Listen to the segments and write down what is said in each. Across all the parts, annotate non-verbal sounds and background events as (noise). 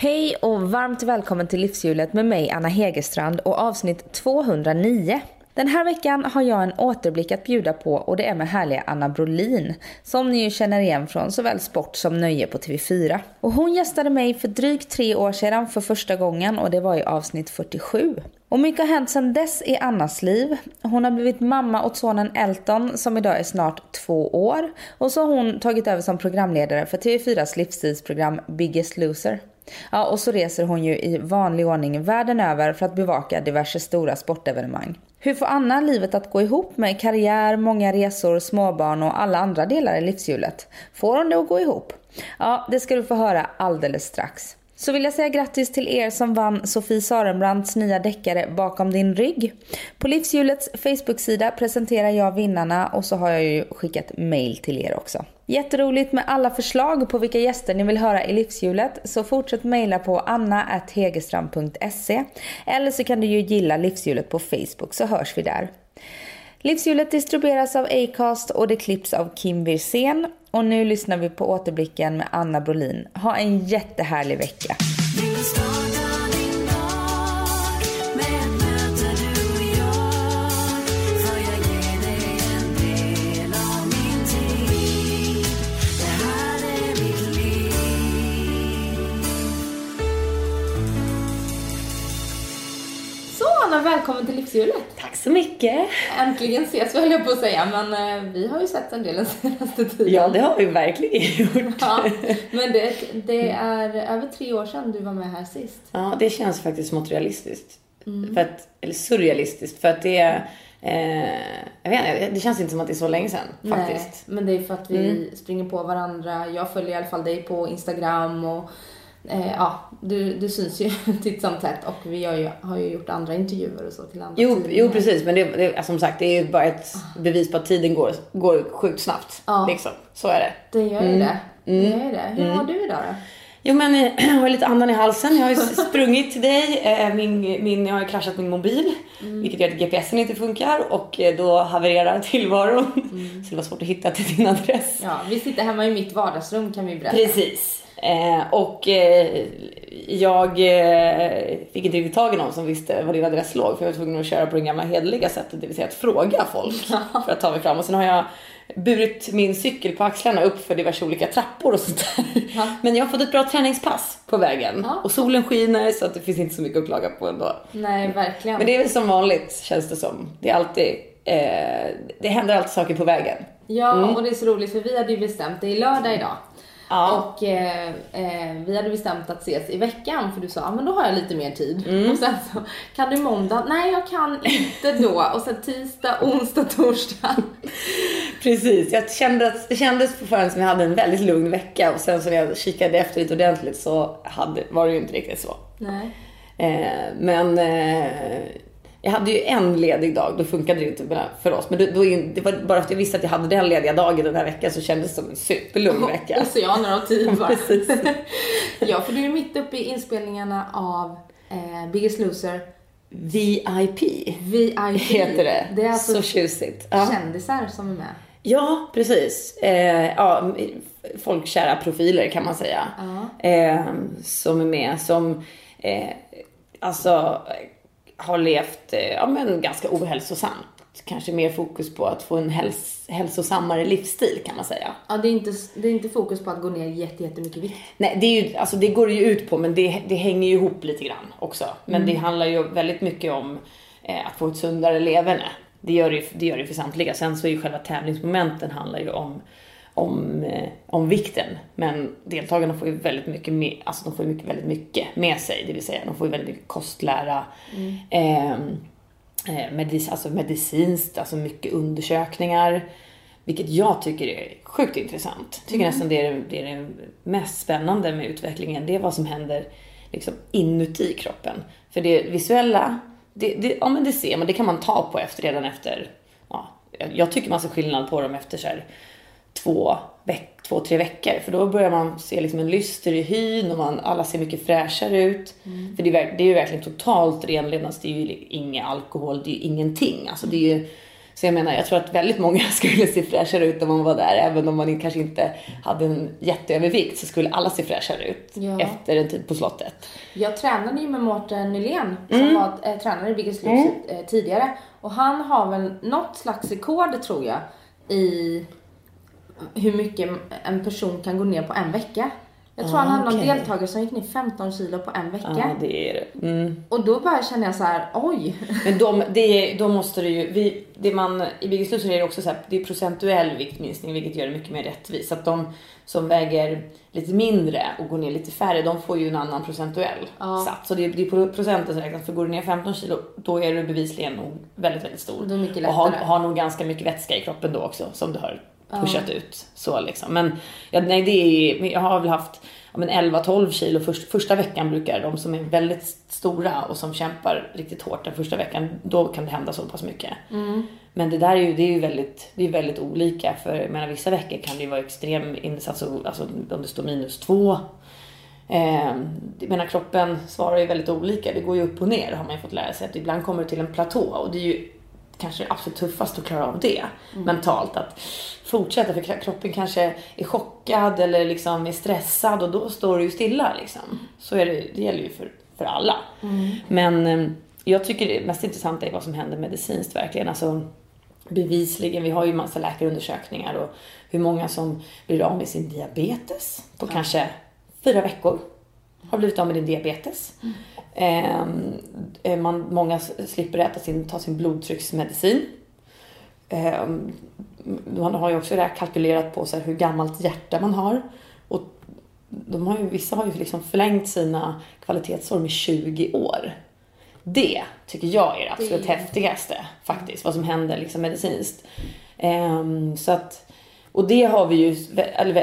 Hej och varmt välkommen till Livshjulet med mig Anna Hegerstrand och avsnitt 209. Den här veckan har jag en återblick att bjuda på och det är med härliga Anna Brolin som ni ju känner igen från såväl sport som nöje på TV4. Och hon gästade mig för drygt tre år sedan för första gången och det var i avsnitt 47. Och mycket har hänt sedan dess i Annas liv. Hon har blivit mamma åt sonen Elton som idag är snart två år. Och så har hon tagit över som programledare för TV4s livsstilsprogram Biggest Loser. Ja, och så reser hon ju i vanlig ordning världen över för att bevaka diverse stora sportevenemang. Hur får Anna livet att gå ihop med karriär, många resor, småbarn och alla andra delar i livshjulet? Får hon det att gå ihop? Ja, det ska du få höra alldeles strax. Så vill jag säga grattis till er som vann Sofie Sarenbrants nya deckare Bakom din rygg. På Livshjulets Facebook-sida presenterar jag vinnarna och så har jag ju skickat mail till er också. Jätteroligt med alla förslag på vilka gäster ni vill höra i Livshjulet så fortsätt mejla på anna.hegerstrand.se eller så kan du ju gilla Livshjulet på Facebook så hörs vi där. Livshjulet distribueras av Acast och det klipps av Kim Wirsén. Och nu lyssnar vi på återblicken med Anna Brolin. Ha en jättehärlig vecka. Anna, välkommen till Livshjulet. Tack så mycket. Äntligen ses vi höll jag på att säga, men eh, vi har ju sett en del den (laughs) senaste tiden. Ja, det har vi verkligen (laughs) gjort. Ja, men det, det är över tre år sedan du var med här sist. Ja, det känns faktiskt smått realistiskt. Mm. För att, eller surrealistiskt, för att det är Eh, jag vet inte, det känns inte som att det är så länge sedan faktiskt. Nej, men det är för att vi mm. springer på varandra. Jag följer i alla fall dig på Instagram och eh, ja, du, du syns ju (laughs) titt som tätt och vi har ju, har ju gjort andra intervjuer och så till andra Jo, jo precis, men det, det, som sagt det är ju bara ett ah. bevis på att tiden går, går sjukt snabbt. Ja. Liksom. Så är det. Det gör ju mm. det. det, mm. gör det. Hur mm. har du idag då? Jo men (clears throat) jag har lite andan i halsen. Jag har ju (laughs) sprungit till dig. Eh, min, min, jag har kraschat min mobil. Mm. Vilket gör att GPSen inte funkar och eh, då havererar tillvaron. Mm. Så det var svårt att hitta till din adress. Ja, vi sitter hemma i mitt vardagsrum kan vi berätta. Precis. Eh, och eh, jag eh, fick inte riktigt tag i någon som visste var din adress låg för jag var tvungen att köra på det gamla hederliga sättet, det vill säga att fråga folk (laughs) för att ta mig fram. Och sen har jag burit min cykel på axlarna upp för diverse olika trappor och sånt där. Ja. Men jag har fått ett bra träningspass på vägen ja. och solen skiner så att det finns inte så mycket att klaga på ändå. Nej, verkligen. Men det är väl som vanligt känns det som. Det är alltid, eh, det händer alltid saker på vägen. Ja, mm. och det är så roligt för vi hade ju bestämt, det är lördag idag. Ja. Och eh, eh, vi hade bestämt att ses i veckan för du sa, ah, men då har jag lite mer tid. Mm. Och sen så, kan du måndag? Nej jag kan inte då. Och sen tisdag, onsdag, torsdag. Precis, jag kände att, det kändes förhand som jag hade en väldigt lugn vecka och sen så när jag kikade efter lite ordentligt så hade, var det ju inte riktigt så. Nej. Eh, men eh, jag hade ju en ledig dag, då funkade det inte för oss. Men då, då, det var bara för att jag visste att jag hade den lediga dagen den här veckan så kändes det som en superlugn vecka. Oceaner av tid bara. (laughs) ja, för du är mitt uppe i inspelningarna av eh, Biggest Loser. VIP. VIP. Heter det. Det är alltså så tjusigt. Ja. kändisar som är med. Ja, precis. Eh, ja, folkkära profiler kan man säga. Ja. Eh, som är med. Som, eh, alltså har levt eh, ja, men ganska ohälsosamt. Kanske mer fokus på att få en häls hälsosammare livsstil kan man säga. Ja, det är inte, det är inte fokus på att gå ner jättemycket vikt. Nej, det, är ju, alltså, det går ju ut på, men det, det hänger ju ihop lite grann också. Men mm. det handlar ju väldigt mycket om eh, att få ett sundare leverne. Det gör det, ju, det gör det för samtliga. Sen så är ju själva tävlingsmomenten handlar ju om om, eh, om vikten. Men deltagarna får ju väldigt mycket, med, alltså de får mycket, väldigt mycket med sig. Det vill säga de får ju väldigt mycket kostlära. Mm. Ehm, eh, medic, alltså medicinskt, alltså mycket undersökningar. Vilket jag tycker är sjukt intressant. Tycker mm. nästan det är, det är det mest spännande med utvecklingen. Det är vad som händer liksom inuti kroppen. För det visuella, det, det, ja, men det ser man, det kan man ta på efter, redan efter, ja, jag tycker man ser skillnad på dem efter så här, två, veck, två, tre veckor. För då börjar man se liksom en lyster i hyn och man, alla ser mycket fräschare ut. Mm. För det är, det är ju verkligen totalt renlevnads, det är ju inget alkohol, det är ju ingenting. Alltså det är ju Så jag menar, jag tror att väldigt många (laughs) skulle se fräschare ut om man var där. Även om man kanske inte hade en jätteövervikt så skulle alla se fräschare ut Ja. efter en tid på slottet. Jag tränade ju med Mårten Nylén som Mm. var eh, tränare i Biggest Loser eh, tidigare. Och han har väl något slags rekord tror jag i hur mycket en person kan gå ner på en vecka. Jag tror Ah, han hade någon okej. deltagare som gick ner 15 kilo på en vecka. Ja, det är det. Mm. Och då bara känner jag så här, oj. (laughs) Men de, det, då måste det ju, vi, det man, i Biggest Loser är det också så här, det är procentuell viktminskning vilket gör det mycket mer rättvist. Så att de som väger lite mindre och går ner lite färre, de får ju en annan procentuell Ja. sats. Så det, är- det är procenten som räknas. För går du ner 15 kilo, då är du bevisligen nog väldigt, väldigt stor. Det är mycket och har, har nog ganska mycket vätska i kroppen då också som du har pushat ut. Så liksom. Men, ja, nej, det är, jag har väl haft ja, men 11-12 kilo först, första veckan brukar de som är väldigt stora och som kämpar riktigt hårt den första veckan, då kan det hända så pass mycket. Men det där är ju, det är ju väldigt, det är väldigt olika för jag menar, vissa veckor kan det ju vara extrem insats, alltså om det står minus två. Eh, menar kroppen svarar ju väldigt olika, det går ju upp och ner har man ju fått lära sig. Att ibland kommer det till en platå och det är ju kanske absolut tuffast att klara av det mentalt. Att fortsätta, för kroppen kanske är chockad eller liksom är stressad och då står du ju stilla liksom. Så är det, det gäller ju för, för alla. Men eh, jag tycker det mest intressanta är vad som händer medicinskt verkligen. Alltså, bevisligen, vi har ju massa läkarundersökningar och hur många som blir av med sin diabetes på kanske fyra veckor. Har blivit av med din diabetes. Ehm, eh, man, många slipper äta sin, ta sin blodtrycksmedicin. Ehm, man har ju också kalkylerat på så hur gammalt hjärta man har. Och de har ju, vissa har ju liksom förlängt sina kvalitetsår med 20 år. Det tycker jag är det absolut Det är- häftigaste faktiskt, vad som händer liksom medicinskt. Ehm, så att, och det har vi ju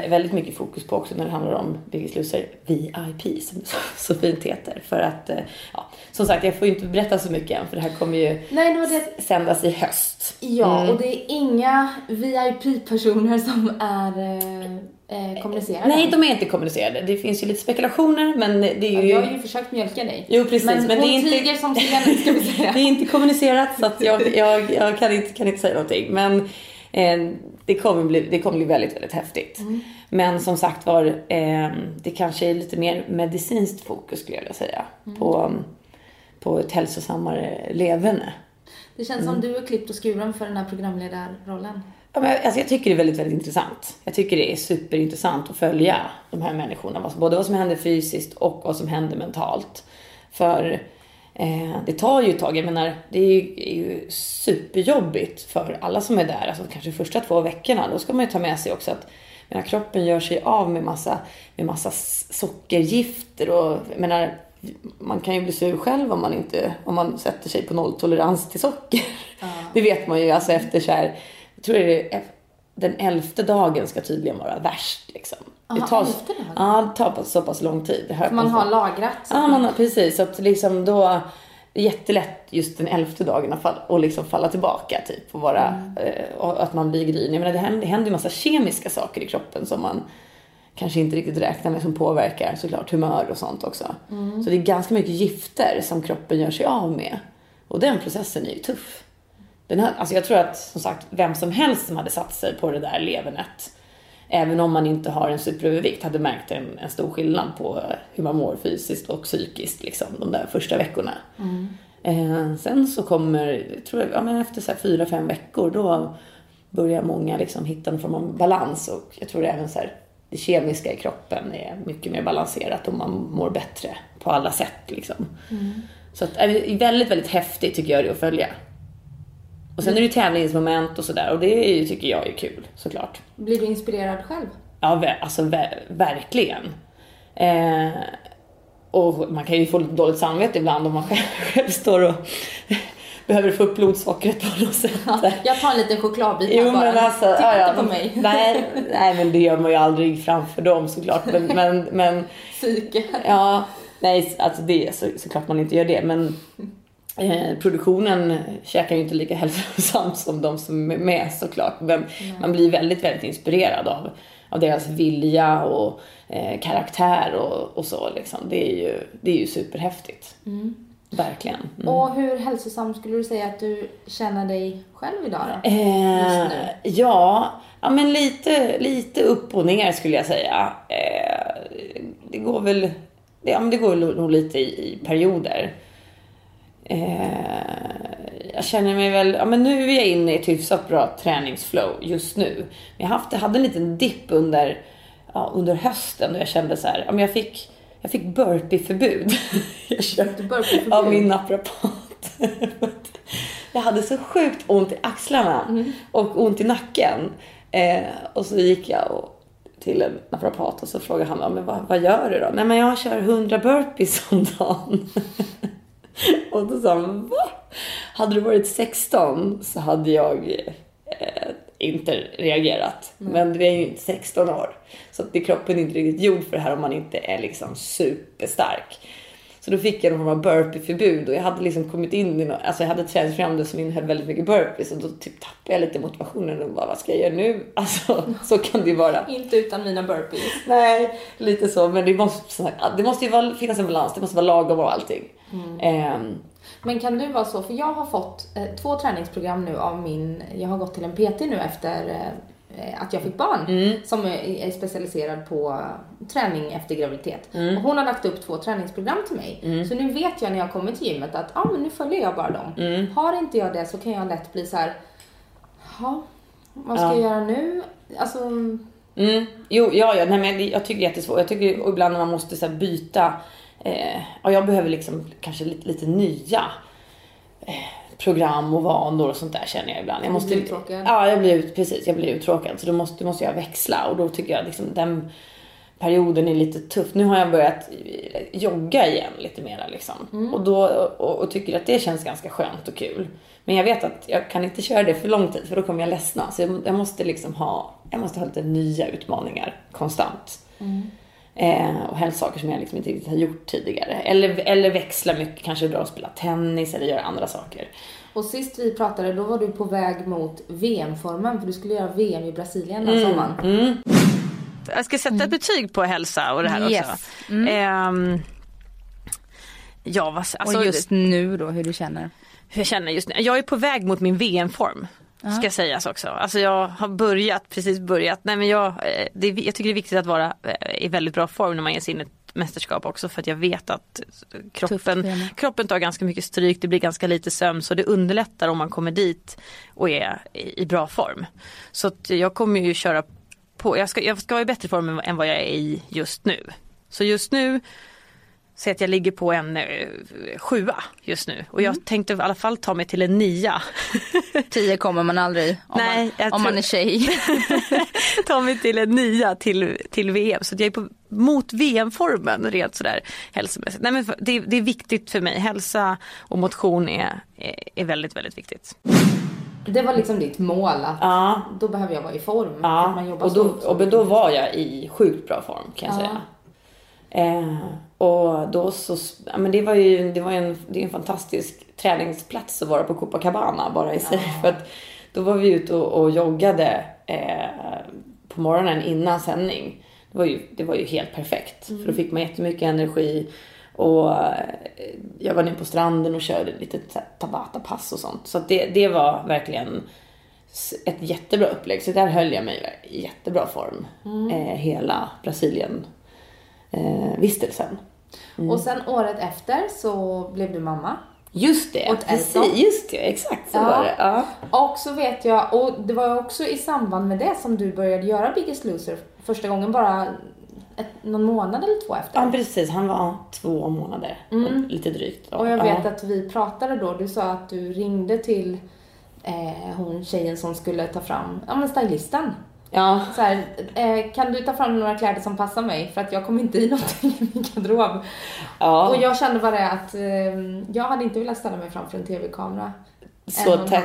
väldigt mycket fokus på också när det handlar om Biggest Loser VIP som det (laughs) så, fint heter. För att, eh, ja, som sagt jag får ju inte berätta så mycket än för det här kommer ju Nej, det det. sändas i höst. Ja, Mm. och det är inga VIP-personer som är eh, eh, kommunicerade. Nej, de är inte kommunicerade. Det finns ju lite spekulationer men det är ju... Jag har ju försökt mjölka dig. Jo precis, men, men, det är inte... tiger som sten, ska vi säga. (laughs) Det är inte kommunicerat så att jag, jag, jag kan, inte, kan inte säga någonting. Men eh, det, kommer bli, det kommer bli väldigt, väldigt häftigt. Men som sagt var, eh, det kanske är lite mer medicinskt fokus skulle jag vilja säga. På, på ett hälsosammare leverne. Det känns som du är klippt och skuren för den här programledarrollen. Ja, men alltså jag tycker det är väldigt, väldigt intressant. Jag tycker det är superintressant att följa de här människorna. Både vad som händer fysiskt och vad som händer mentalt. För eh, det tar ju ett tag. Jag menar, det är ju, är ju superjobbigt för alla som är där. Alltså kanske första två veckorna. Då ska man ju ta med sig också att menar, kroppen gör sig av med massa, med massa sockergifter. Och, menar, man kan ju bli sur själv om man, inte, om man sätter sig på nolltolerans till socker. (laughs) Det vet man ju alltså efter så här, jag tror det är den elfte dagen ska tydligen vara värst. Liksom. Aha, det tar, elfte dagen? Ja, det tar så pass lång tid. Det hör Man har lagrat. Ja, man har, precis. Så att liksom då, det jättelätt just den elfte dagen att liksom falla tillbaka typ och vara, eh, och att man blir grinig. Jag menar, det händer, det händer ju massa kemiska saker i kroppen som man kanske inte riktigt räknar med som påverkar såklart humör och sånt också. Så det är ganska mycket gifter som kroppen gör sig av med. Och den processen är ju tuff. Den här, alltså jag tror att som sagt vem som helst som hade satt sig på det där levernet även om man inte har en superövervikt hade märkt en, en stor skillnad på hur man mår fysiskt och psykiskt liksom, de där första veckorna. Eh, sen så kommer, tror jag, ja, men efter så fyra, fem veckor då börjar många liksom hitta någon form av balans och jag tror även så här, det kemiska i kroppen är mycket mer balanserat och man mår bättre på alla sätt liksom. Så att, är väldigt, väldigt häftigt tycker jag det att följa. Och sen är det tävlingsmoment och sådär och det är, tycker jag är kul såklart. Blir du inspirerad själv? Ja, alltså ver- verkligen. Eh, och man kan ju få lite dåligt samvete ibland om man själv, (laughs) själv står och (laughs) behöver få upp blodsockret på något sätt. Ja, jag tar en liten chokladbit Jo bara. men alltså, Titta ja, ja, på mig. Nej, nej men det gör man ju aldrig framför dem såklart. Men, men, men Psyke. ja, nej alltså det är så, såklart man inte gör det. Men eh, produktionen käkar ju inte lika hälsosamt som de som är med såklart. Men man blir väldigt, väldigt inspirerad av, av deras vilja och eh, karaktär och, och så liksom. Det är ju, det är ju superhäftigt. verkligen. Mm. Och hur hälsosam skulle du säga att du känner dig själv idag då? Eh, Just nu. ja, ja, men lite, lite upp och ner skulle jag säga. Eh, det går väl ja, men det går nog lite i, i perioder. Eh, jag känner mig väl, ja men nu är jag inne i ett hyfsat bra träningsflow just nu. Men jag haft, jag hade en liten dipp under, ja, under hösten och jag kände så här, ja men jag fick, jag fick burpeeförbud. (laughs) jag köpte burpeeförbud? av min naprapat. (laughs) jag hade så sjukt ont i axlarna och ont i nacken. Eh, och så gick jag och, till en naprapat och så frågade han, ja, men vad, vad gör du då? Nej men jag kör 100 burpees om dagen. (laughs) (laughs) och då sa han, va? Hade du varit 16 så hade jag eh, inte reagerat. Men du är ju inte 16 år. Så att det är kroppen inte riktigt gjord för det här om man inte är liksom superstark. Så då fick jag någon form av burpeeförbud och jag hade liksom kommit in i något, alltså jag hade ett träningsprogram som innehöll väldigt mycket burpees och då typ tappade jag lite motivationen och bara vad ska jag göra nu? (laughs) Alltså så kan det ju vara. Inte utan mina burpees. Nej, lite så. Men det måste, det måste ju vara, finnas en balans. Det måste vara lagom och allting. Ehm, Men kan du vara så, för jag har fått eh, två träningsprogram nu av min, jag har gått till en PT nu efter eh, att jag fick barn Mm. som är, specialiserad på träning efter graviditet. Mm. Och hon har lagt upp två träningsprogram till mig. Så nu vet jag när jag kommer till gymmet att ah, men nu följer jag bara dem. Mm. Har inte jag det så kan jag lätt bli så här. ja, vad ska Ja. jag göra nu? Alltså, Mm. Jo, ja, ja, nej, men jag tycker det är jättesvårt. Jag tycker ibland när man måste så byta. Eh, och jag behöver liksom kanske lite, lite nya eh, program och vanor och sånt där känner jag ibland. Jag måste, blir uttråkad. Ja, jag blir, ut, precis, jag blir uttråkad. Så då måste, då måste jag växla och då tycker jag liksom den perioden är lite tuff. Nu har jag börjat eh, jogga igen lite mera liksom. Och, då, och, och tycker att det känns ganska skönt och kul. Men jag vet att jag kan inte köra det för lång tid för då kommer jag ledsna. Så jag, jag måste liksom ha, jag måste ha lite nya utmaningar konstant. Eh, och helst saker som jag liksom inte riktigt har gjort tidigare. Eller, eller växla mycket, kanske dra och spela tennis eller göra andra saker. och sist vi pratade då var du på väg mot VM-formen för du skulle göra VM i Brasilien den sommaren. Jag ska sätta ett betyg på hälsa och det här Yes. också. Ehm, ja, vad, alltså, och just nu då, hur du känner. hur jag känner just nu. Jag är på väg mot min VM-form. Ska sägas också. Alltså jag har börjat, precis börjat. Nej men jag, eh, det, jag tycker det är viktigt att vara eh, i väldigt bra form när man ger sig in i ett mästerskap också för att jag vet att kroppen, schema. kroppen tar ganska mycket stryk, det blir ganska lite sömn så det underlättar om man kommer dit och är i, bra form. Så jag kommer ju köra på, jag ska, jag ska vara i bättre form än vad jag är i just nu. Så just nu Säg att jag ligger på en eh, sjua just nu och jag tänkte i alla fall ta mig till en nia. (laughs) Tio kommer man aldrig om, Nej, man, om tror- man är tjej. (laughs) ta mig till en nia till, till VM. Så att jag är på, mot VM-formen rent sådär hälsomässigt. Nej, men det, det är viktigt för mig. Hälsa och motion är, är, är väldigt, väldigt viktigt. Det var liksom ditt mål att Ja. då behöver jag vara i form. Ja, jobbar och då, och då var jag i sjukt bra form kan jag Ja. säga. Eh, och då så, ja, men det var ju det var en, det är en fantastisk träningsplats att vara på Copacabana bara i sig. För att då var vi ute och, och joggade eh, på morgonen innan sändning. Det var ju, det var ju helt perfekt. För då fick man jättemycket energi. Och eh, jag var nere på stranden och körde lite Tabata-pass och sånt. Så det, det var verkligen ett jättebra upplägg. Så där höll jag mig i jättebra form eh, hela Brasilien eh, vistelsen. Och sen året efter så blev du mamma. Just det, Och precis, Elton. just det, exakt så Ja. var det. Ja. Och så vet jag, och det var också i samband med det som du började göra Biggest Loser första gången bara ett, någon månad eller två efter. ja, precis. Han var två månader, och lite drygt. Då. Och jag ja. vet att vi pratade då, du sa att du ringde till eh, hon tjejen som skulle ta fram, ja men stylisten. Ja, Så här, eh, kan du ta fram några kläder som passar mig för att jag kommer inte i någonting (laughs) i min garderob. ja. Och jag kände bara att eh, jag hade inte velat ställa mig framför en tv-kamera. så tätt.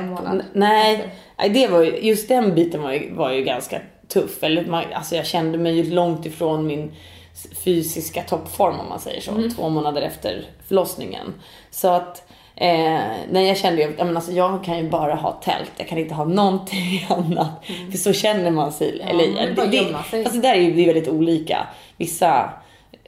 Nej, efter. nej, det var ju, just den biten var ju, var ju ganska tuff. Eller man, alltså jag kände mig ju långt ifrån min fysiska toppform om man säger så. Två månader efter förlossningen. Så att Eh, nej jag kände ju, jag, men alltså, jag kan ju bara ha tält, jag kan inte ha någonting (laughs) annat. För så känner man sig. Ja, eller, bara det, gömma sig. Det där är ju det är väldigt olika. Vissa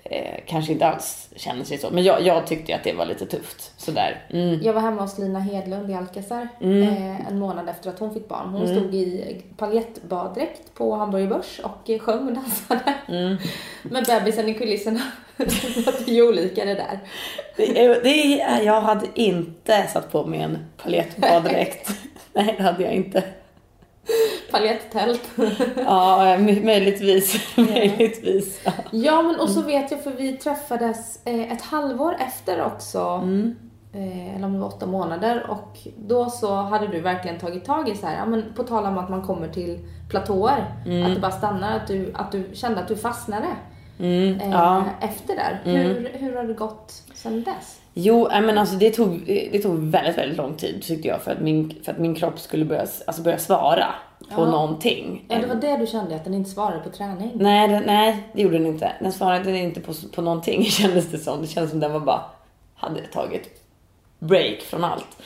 eh, kanske inte alls känner sig så. Men jag, jag tyckte att det var lite tufft. Sådär. Mm. Jag var hemma hos Lina Hedlund i Alcazar eh, en månad efter att hon fick barn. Hon stod i paljettbaddräkt på Hamburger Börs och sjöng och dansade. (laughs) Med bebisen i kulisserna. (laughs) det ju olika det där. Det, är- det, är- jag hade inte satt på mig en paljettbaddräkt. Nej, det hade jag inte. Paljetttält. Ja, möjligtvis. (laughs) möjligtvis. Ja. Ja, men och så vet jag för vi träffades eh, ett halvår efter också. Mm. Eh, eller om det var åtta månader. Och då så hade du verkligen tagit tag i så här, ja men på tal om att man kommer till platåer. Mm. Att det bara stannar, att du, att du kände att du fastnade. Mm, Eh, ja. Efter där. Hur, hur har det gått sen dess? Jo, nej, men alltså det tog, det tog väldigt, väldigt lång tid tyckte jag för att min, för att min kropp skulle börja, alltså börja svara på Ja. någonting. Ja, det var det du kände, att den inte svarade på träning. Nej, det, nej, det gjorde den inte. Den svarade inte på, på någonting (laughs) kändes det som. Det kändes som den var bara hade tagit break från allt.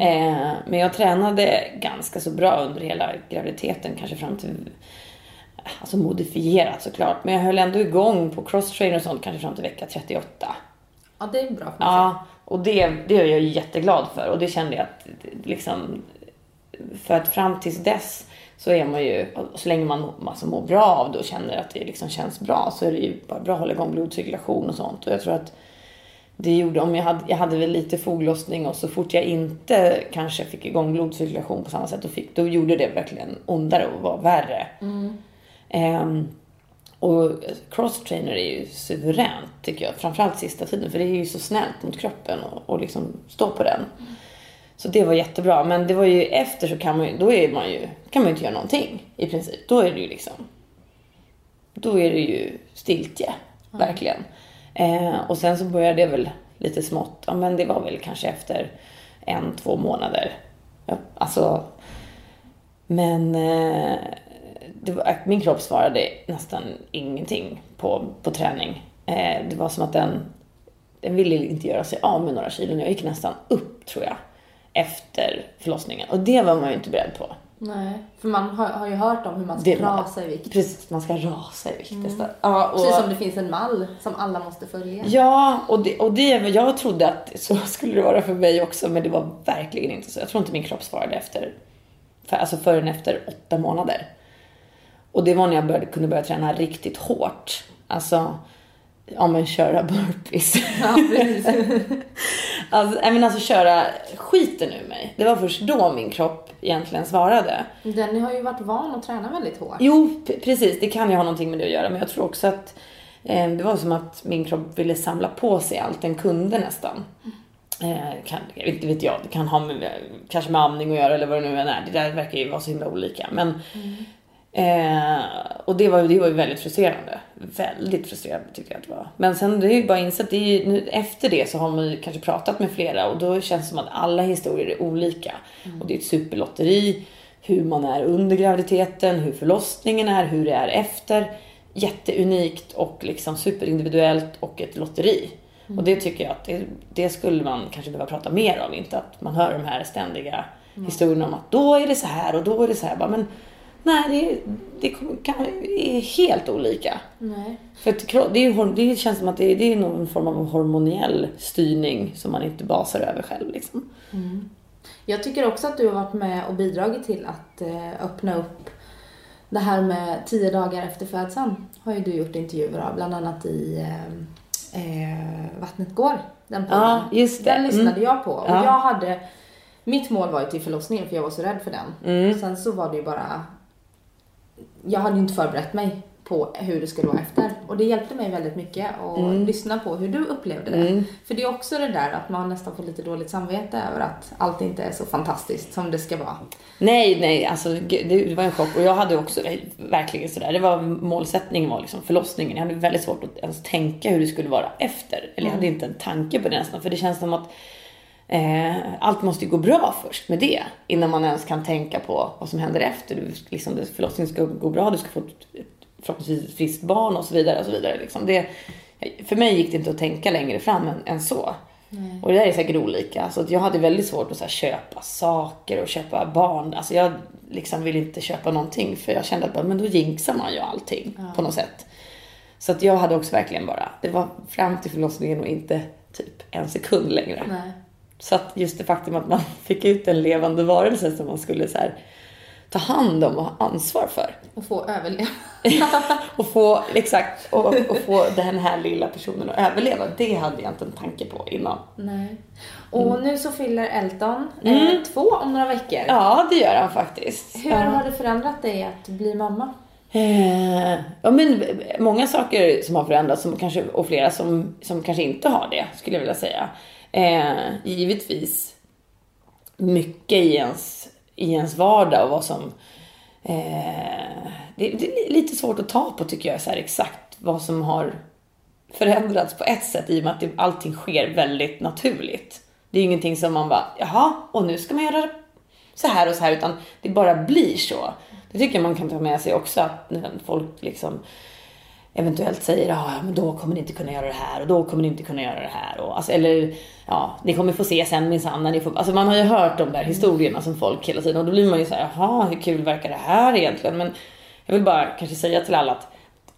Eh, men jag tränade ganska så bra under hela graviditeten, kanske fram till Alltså modifierat såklart, men jag höll ändå igång på crosstrainer och sånt kanske fram till vecka 38. Ja, det är bra för mig. Ja, och det, det är jag jätteglad för och det kände jag att liksom för att fram tills dess så är man ju, så länge man alltså, mår bra av det och känner att det liksom känns bra så är det ju bara bra att hålla igång blodcirkulation och sånt. Och jag tror att det gjorde, om jag hade, jag hade väl lite foglossning och så fort jag inte kanske fick igång blodcirkulation på samma sätt då, fick, då gjorde det verkligen ondare och var värre. Ehm, och crosstrainer är ju suveränt tycker jag, framförallt sista tiden för det är ju så snällt mot kroppen och, och liksom stå på den. Så det var jättebra, men det var ju efter så kan man ju, då är man ju, kan man ju inte göra någonting i princip. Då är det ju liksom, då är det ju stiltje, verkligen. Eh, och sen så började det väl lite smått, ja men det var väl kanske efter en, två månader. Ja, alltså, men eh, var, min kropp svarade nästan ingenting på, på träning. Eh, det var som att den, den ville inte göra sig av med några kilon. Jag gick nästan upp tror jag efter förlossningen och det var man ju inte beredd på. Nej, för man har, har ju hört om hur man ska Det rasa i vikt. Precis, man ska rasa i vikt nästan. Ja, och, Precis som det finns en mall som alla måste följa. Ja, och det, och det, jag trodde att så skulle det vara för mig också, men det var verkligen inte så. Jag tror inte min kropp svarade efter, för, alltså förrän efter åtta månader. Och det var när jag började, kunde börja träna riktigt hårt. Alltså, ja men köra burpees. Ja, (laughs) alltså, men alltså köra skiten ur mig. Det var först då min kropp egentligen svarade. Den har ju varit van att träna väldigt hårt. Jo, precis. Det kan ju ha någonting med det att göra. Men jag tror också att eh, det var som att min kropp ville samla på sig allt den kunde nästan. Eh, kan, inte vet jag, det kan ha med, kanske med amning att göra eller vad det nu än är. Det där verkar ju vara så himla olika. Men, eh, och det var, det var ju väldigt frustrerande. Väldigt frustrerande tyckte jag att det var. Men sen det är ju bara insett, det ju, nu, efter det så har man ju kanske pratat med flera och då känns det som att alla historier är olika. Och det är ett superlotteri. Hur man är under graviditeten, hur förlossningen är, hur det är efter. Jätteunikt och liksom superindividuellt och ett lotteri. Och det tycker jag att det, det skulle man kanske behöva prata mer om. Inte att man hör de här ständiga historierna om att då är det så här och då är det så här. Bara, men nej, det, det, kan, är helt olika. Nej. För att det, är, det känns som att det är, det är någon form av hormoniell styrning som man inte basar över själv. Liksom. Jag tycker också att du har varit med och bidragit till att eh, öppna upp det här med tio dagar efter födseln. Har ju du gjort intervjuer av, bland annat i eh, eh, Vattnet går. Den. Ja, just det. Den lyssnade Mm. jag på. Och Ja. jag hade, mitt mål var ju till förlossningen för jag var så rädd för den. Mm. Sen så var det ju bara, jag hade ju inte förberett mig på hur det skulle vara efter. Och det hjälpte mig väldigt mycket att lyssna på hur du upplevde det. Mm. För det är också det där att man nästan får lite dåligt samvete över att allt inte är så fantastiskt som det ska vara. Nej, nej, alltså det, var en chock. Och jag hade också eh, verkligen sådär, det var målsättningen var liksom förlossningen. Jag hade väldigt svårt att ens tänka hur det skulle vara efter. Eller jag hade inte en tanke på det nästan. För det känns som att eh, allt måste ju gå bra först med det. Innan man ens kan tänka på vad som händer efter. Du, liksom, förlossningen ska gå bra, du ska få ett, förhoppningsvis friskt barn och så vidare. Och så vidare liksom. det, för mig gick det inte att tänka längre fram än, än så. Och det där är säkert olika. Så jag hade väldigt svårt att här, köpa saker och köpa barn. Alltså jag liksom ville inte köpa någonting för jag kände att bara, men då jinxar man ju allting på något sätt. Så att jag hade också verkligen bara, det var fram till förlossningen och inte typ en sekund längre. Nej. Så att just det faktum att man (laughs) fick ut en levande varelse som man skulle så här, ta hand om och ha ansvar för. Och få överleva. (laughs) och få, exakt, och, och få den här lilla personen att överleva. Det hade jag inte en tanke på innan. Nej. Och nu så fyller Elton eh, två om några veckor. Ja, det gör han faktiskt. Hur ja. har det förändrat dig att bli mamma? Eh, ja, men många saker som har förändrats som kanske, och flera som, som kanske inte har det, skulle jag vilja säga. Eh, givetvis mycket i ens, i ens vardag och vad som... Eh, det, det är lite svårt att ta på tycker jag, så här, exakt vad som har förändrats på ett sätt i och med att det, allting sker väldigt naturligt. Det är ju ingenting som man bara, jaha, och nu ska man göra så här och så här, utan det bara blir så. Det tycker jag man kan ta med sig också, att folk liksom eventuellt säger men då kommer ni inte kunna göra det här och då kommer ni inte kunna göra det här. Och, alltså, eller ja, ni kommer få se sen minsann när ni får... Alltså man har ju hört de där historierna som folk hela tiden och då blir man ju så här, jaha, hur kul verkar det här egentligen? Men jag vill bara kanske säga till alla att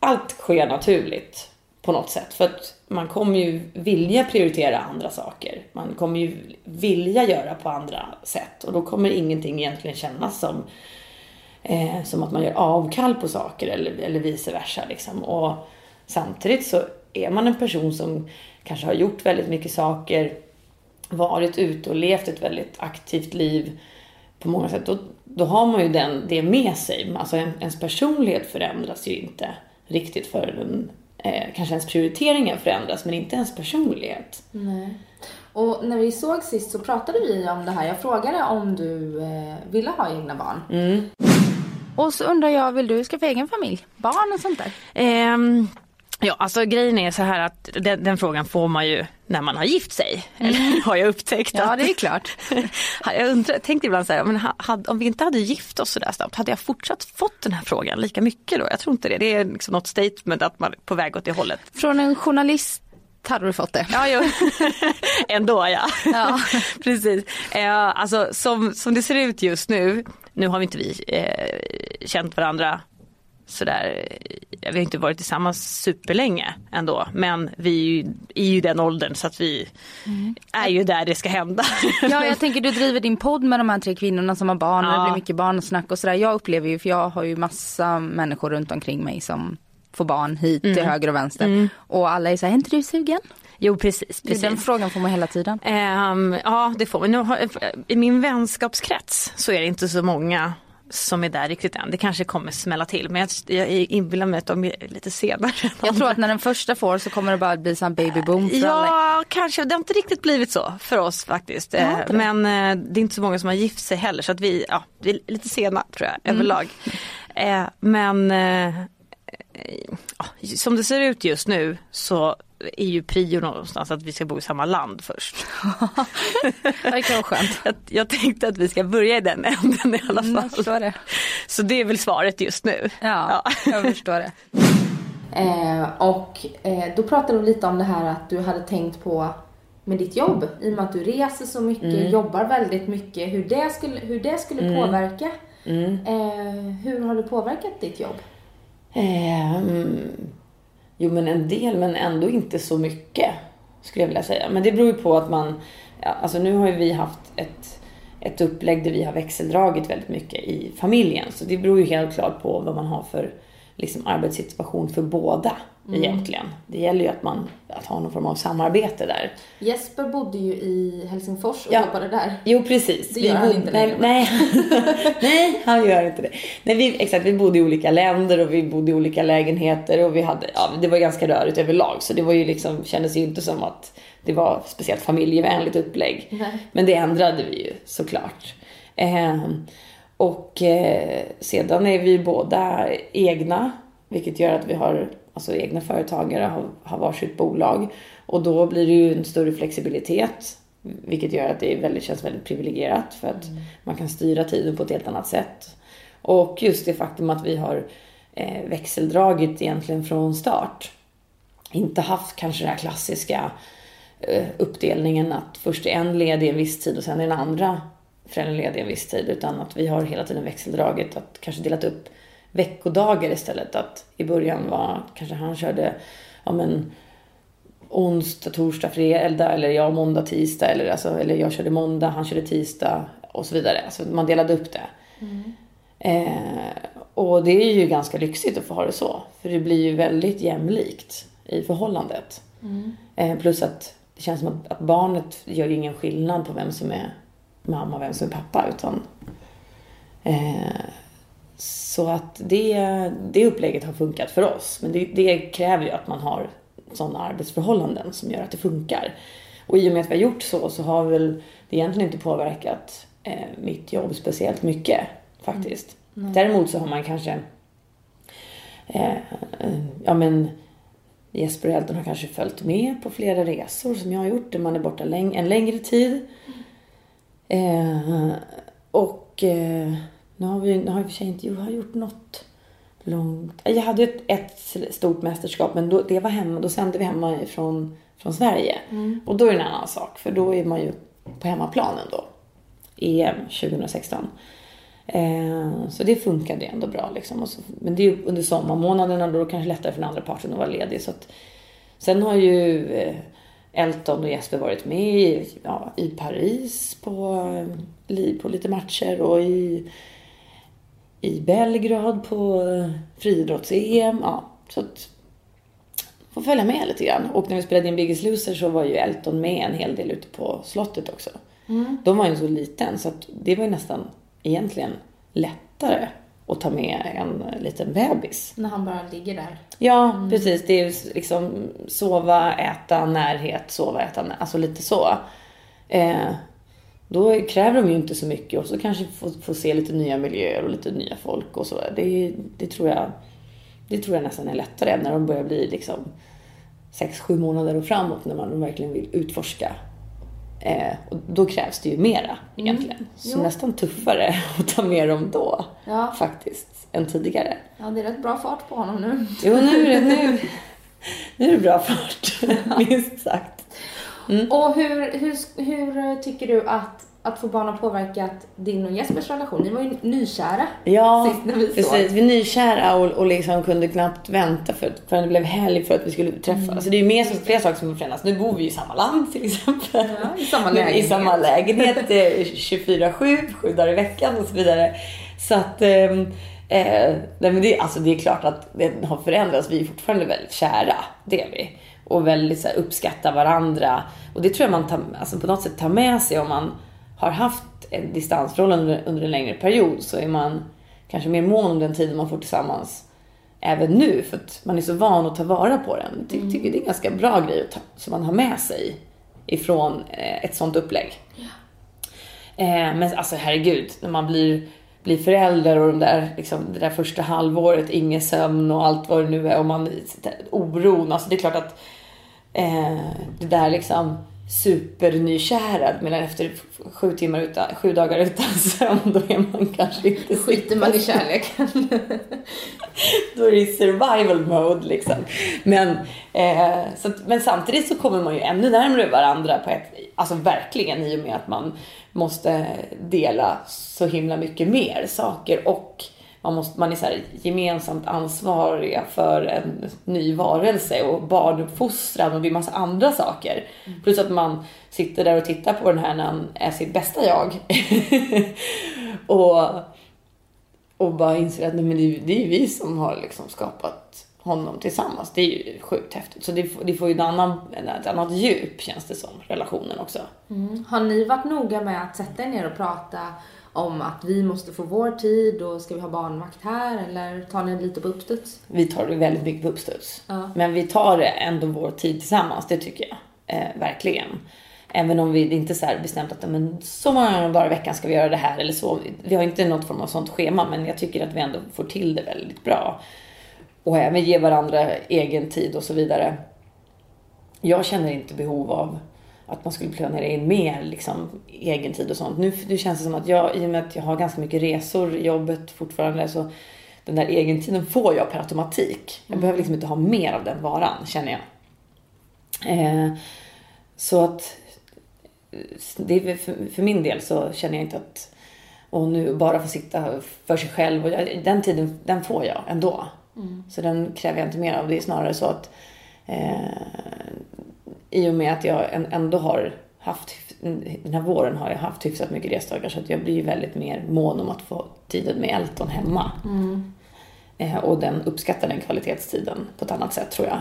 allt sker naturligt på något sätt. För att man kommer ju vilja prioritera andra saker. Man kommer ju vilja göra på andra sätt och då kommer ingenting egentligen kännas som eh, som att man gör avkall på saker eller, eller vice versa. Liksom. Och samtidigt så är man en person som kanske har gjort väldigt mycket saker, varit ute och levt ett väldigt aktivt liv på många sätt. Då, då har man ju den, det med sig. Alltså en, ens personlighet förändras ju inte riktigt förrän eh, kanske ens prioriteringar förändras men inte ens personlighet. Nej. Och när vi såg sist så pratade vi om det här. Jag frågade om du eh, ville ha egna barn. Mm. Och så undrar jag, vill du skaffa egen familj? Barn och sånt där? Ehm, ja, alltså grejen är så här att den, den, frågan får man ju när man har gift sig. Eller har jag upptäckt. Ja, det är klart. (laughs) jag undrar, tänkte ibland så här, men hade, om vi inte hade gift oss så där snabbt, hade jag fortsatt fått den här frågan lika mycket då? Jag tror inte det. Det är liksom något statement att man är på väg åt det hållet. Från en journalist hade du fått det. Ja, jo. (laughs) ändå ja. ja. (laughs) Precis. Eh, alltså som, som det ser ut just nu, nu har vi inte vi eh, känt varandra sådär, vi har inte varit tillsammans superlänge ändå men vi är ju, ju den åldern så att vi mm. är ju där det ska hända. Ja jag tänker du driver din podd med de här tre kvinnorna som har barn ja. det blir mycket barnsnack och sådär. Jag upplever ju, för jag har ju massa människor runt omkring mig som får barn hit mm. till höger och vänster mm. och alla är såhär, är inte du sugen? Jo precis. precis. Den frågan får man hela tiden. Um, ja det får man. I min vänskapskrets så är det inte så många som är där riktigt än. Det kanske kommer smälla till men jag, jag inbillar mig att de är lite senare. Jag tror att när den första får så kommer det bara bli som baby boom för Ja alla. kanske, det har inte riktigt blivit så för oss faktiskt. Ja, men eh, det är inte så många som har gift sig heller så att vi, ja, vi är lite sena tror jag mm. överlag. Eh, men eh, som det ser ut just nu så är ju prio någonstans att vi ska bo i samma land först. (laughs) det kan vara skönt. (laughs) Jag, jag, tänkte att vi ska börja i den änden i alla fall. Mm, det. Så det är väl svaret just nu. Ja, ja. (laughs) jag förstår det. Eh, och eh, då pratade du lite om det här att du hade tänkt på med ditt jobb i och med att du reser så mycket, mm. jobbar väldigt mycket, hur det skulle, hur det skulle mm. påverka. Mm. Eh, hur har det påverkat ditt jobb? Jo, men en del, men ändå inte så mycket skulle jag vilja säga. Men det beror ju på att man, ja, alltså nu har ju vi haft ett, ett upplägg där vi har växeldragit väldigt mycket i familjen. Så det beror ju helt klart på vad man har för liksom, arbetssituation för båda mm. egentligen. Det gäller ju att man att ha någon form av samarbete där. Jesper bodde ju i Helsingfors och ja. jobbade där. Jo precis. Det gör vi han inte nej, nej. (laughs) nej, han gör inte det. Nej, vi, exakt, vi bodde i olika länder och vi bodde i olika lägenheter och vi hade, ja, det var ganska rörigt överlag så det var ju liksom, kändes ju inte som att det var speciellt familjevänligt upplägg. Nej. Men det ändrade vi ju såklart. Eh, och eh, sedan är vi båda egna, vilket gör att vi har alltså egna företagare, har, har varsitt bolag. Och då blir det ju en större flexibilitet, vilket gör att det är väldigt, känns väldigt privilegierat för att mm. man kan styra tiden på ett helt annat sätt. Och just det faktum att vi har eh, växeldragit egentligen från start. Inte haft kanske den här klassiska eh, uppdelningen att först är en ledig en viss tid och sen är den andra föräldraledig en viss tid. Utan att vi har hela tiden växeldragit, att kanske delat upp veckodagar istället. Att i början var kanske han körde ja, men, onsdag, torsdag, fredag eller jag måndag, tisdag eller, alltså, eller jag körde måndag, han körde tisdag och så vidare. Alltså man delade upp det. Mm. Eh, och det är ju ganska lyxigt att få ha det så. För det blir ju väldigt jämlikt i förhållandet. Mm. Eh, plus att det känns som att, att, barnet gör ingen skillnad på vem som är mamma och vem som är pappa. Utan, eh, så att det, det upplägget har funkat för oss. Men det, det kräver ju att man har sådana arbetsförhållanden som gör att det funkar. Och i och med att vi har gjort så så har väl det egentligen inte påverkat eh, mitt jobb speciellt mycket faktiskt. Mm. Däremot så har man kanske eh, ja men Jesper och Elton har kanske följt med på flera resor som jag har gjort där man är borta läng en längre tid. Eh, och eh, nu har vi nu har vi för sig inte jag har gjort något långt. Jag hade ett, ett stort mästerskap men då, det var hemma, då sände vi hemma från, från Sverige. Mm. Och då är det en annan sak för då är man ju på hemmaplanen då. EM 2016. Eh, så det funkade ändå bra. Liksom. Så, men det är ju under sommarmånaderna då är det kanske lättare för den andra parten att vara ledig. Så att, sen har ju eh, Elton och Jesper varit med i, ja, i Paris på, på lite matcher och i, i Belgrad på friidrotts-EM. Ja, så att får följa med lite grann. Och när vi spelade in Biggest Loser så var ju Elton med en hel del ute på slottet också. Mm. De var ju så liten så att det var ju nästan egentligen lättare att ta med en liten bebis. När han bara ligger där. Ja, mm. precis. Det är liksom sova, äta, närhet, sova, äta, närhet. Alltså lite så. Eh, då kräver de ju inte så mycket och så kanske få, få se lite nya miljöer och lite nya folk och så. Det, det, tror jag, det tror jag nästan är lättare när de börjar bli liksom sex, sju månader och framåt när man verkligen vill utforska Eh, och då krävs det ju mera egentligen. Mm. Så jo. nästan tuffare (laughs) att ta med dem då ja. faktiskt än tidigare. Ja, det är rätt bra fart på honom nu. Jo, nu är det, nu, (laughs) nu är det bra fart, (laughs) minst sagt. Mm. Och hur, hur, hur tycker du att att få barn har påverkat din och Jespers relation? Ni var ju nykära ja, sist när vi precis. såg. Vi är nykära och, och liksom kunde knappt vänta för, förrän det blev helg för att vi skulle träffas. Mm. Alltså det är ju mer som flera saker som förändras. Nu bor vi i samma land till exempel. Ja, I samma lägenhet. I samma lägenhet 24-7, sju dagar i veckan och så vidare. Så att ehm, eh, nej men det, alltså det är klart att det har förändrats. Vi är fortfarande väldigt kära, det är vi. Och väldigt så här, uppskattar varandra. Och det tror jag man tar, alltså på något sätt tar med sig om man har haft ett distansförhållande under en längre period så är man kanske mer mån om den tiden man får tillsammans även nu för att man är så van att ta vara på den. Jag mm. tycker det är en ganska bra grej att ta, som man har med sig ifrån eh, ett sånt upplägg. Ja. Eh, men alltså herregud, när man blir, blir förälder och de där, liksom, det där första halvåret, ingen sömn och allt vad det nu är och man, oron, alltså det är klart att eh, det där liksom supernykärad medan efter sju, timmar utan, sju dagar utan sömn då är man kanske inte Skiter man i kärleken. (laughs) då är det survival mode liksom. Men, eh, så, men samtidigt så kommer man ju ännu närmare varandra på ett, alltså verkligen i och med att man måste dela så himla mycket mer saker och man, måste, man är så här gemensamt ansvariga för en ny varelse och barnuppfostran och det är massa andra saker. Mm. Plus att man sitter där och tittar på den här när han är sitt bästa jag. (laughs) och, och bara inser att nej, men det, det är vi som har liksom skapat honom tillsammans. Det är ju sjukt häftigt. Så det, det får ju ett annat, ett annat djup känns det som, relationen också. Mm. Har ni varit noga med att sätta er ner och prata om att vi måste få vår tid och ska vi ha barnvakt här eller tar ni lite på uppstuds? Vi tar det väldigt mycket på uppstuds. Ja. Men vi tar ändå vår tid tillsammans, det tycker jag. Eh, verkligen. Även om vi inte är bestämt att men, så många dagar i veckan ska vi göra det här eller så. Vi har inte något form av sånt schema men jag tycker att vi ändå får till det väldigt bra. Och även ge varandra egen tid och så vidare. Jag känner inte behov av att man skulle planera in mer liksom, egen tid och sånt. Nu, nu känns det som att jag, i och med att jag har ganska mycket resor jobbet fortfarande, så den där egentiden får jag per automatik. Jag mm. behöver liksom inte ha mer av den varan, känner jag. Eh, så att det för, för min del så känner jag inte att, Och nu bara få sitta för sig själv. Och jag, den tiden, den får jag ändå. Så den kräver jag inte mer av. Det är snarare så att eh, i och med att jag ändå har haft, den här våren har jag haft hyfsat mycket resdagar så att jag blir ju väldigt mer mån om att få tiden med Elton hemma. Eh, och den uppskattar den kvalitetstiden på ett annat sätt tror jag.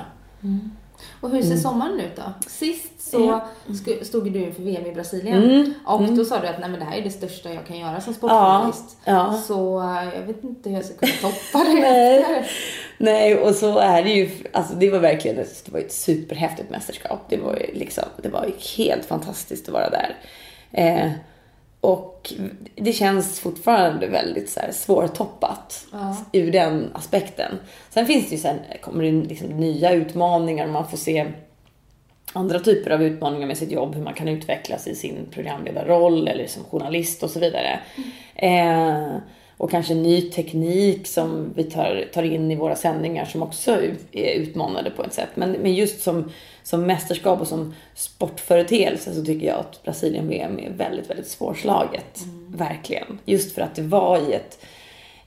Och hur ser Mm. sommaren ut då? Sist så sk- stod du inför VM i Brasilien Mm. och då sa du att Nej, men det här är det största jag kan göra som sportjournalist. Ja. Så eh, jag vet inte hur jag ska kunna toppa det. (laughs) Nej. Och så är det ju, alltså det var verkligen det var ett superhäftigt mästerskap. Det var ju liksom, det var helt fantastiskt att vara där. Eh, och det känns fortfarande väldigt så här svårtoppat Ja. ur den aspekten. Sen finns det ju sen, kommer det liksom nya utmaningar, man får se andra typer av utmaningar med sitt jobb, hur man kan utvecklas i sin programledarroll eller som journalist och så vidare. Eh, och kanske ny teknik som vi tar, tar in i våra sändningar som också är utmanande på ett sätt. Men, men just som, som mästerskap och som sportföreteelse så tycker jag att Brasilien-VM är väldigt, väldigt svårslaget. Verkligen. Just för att det var i ett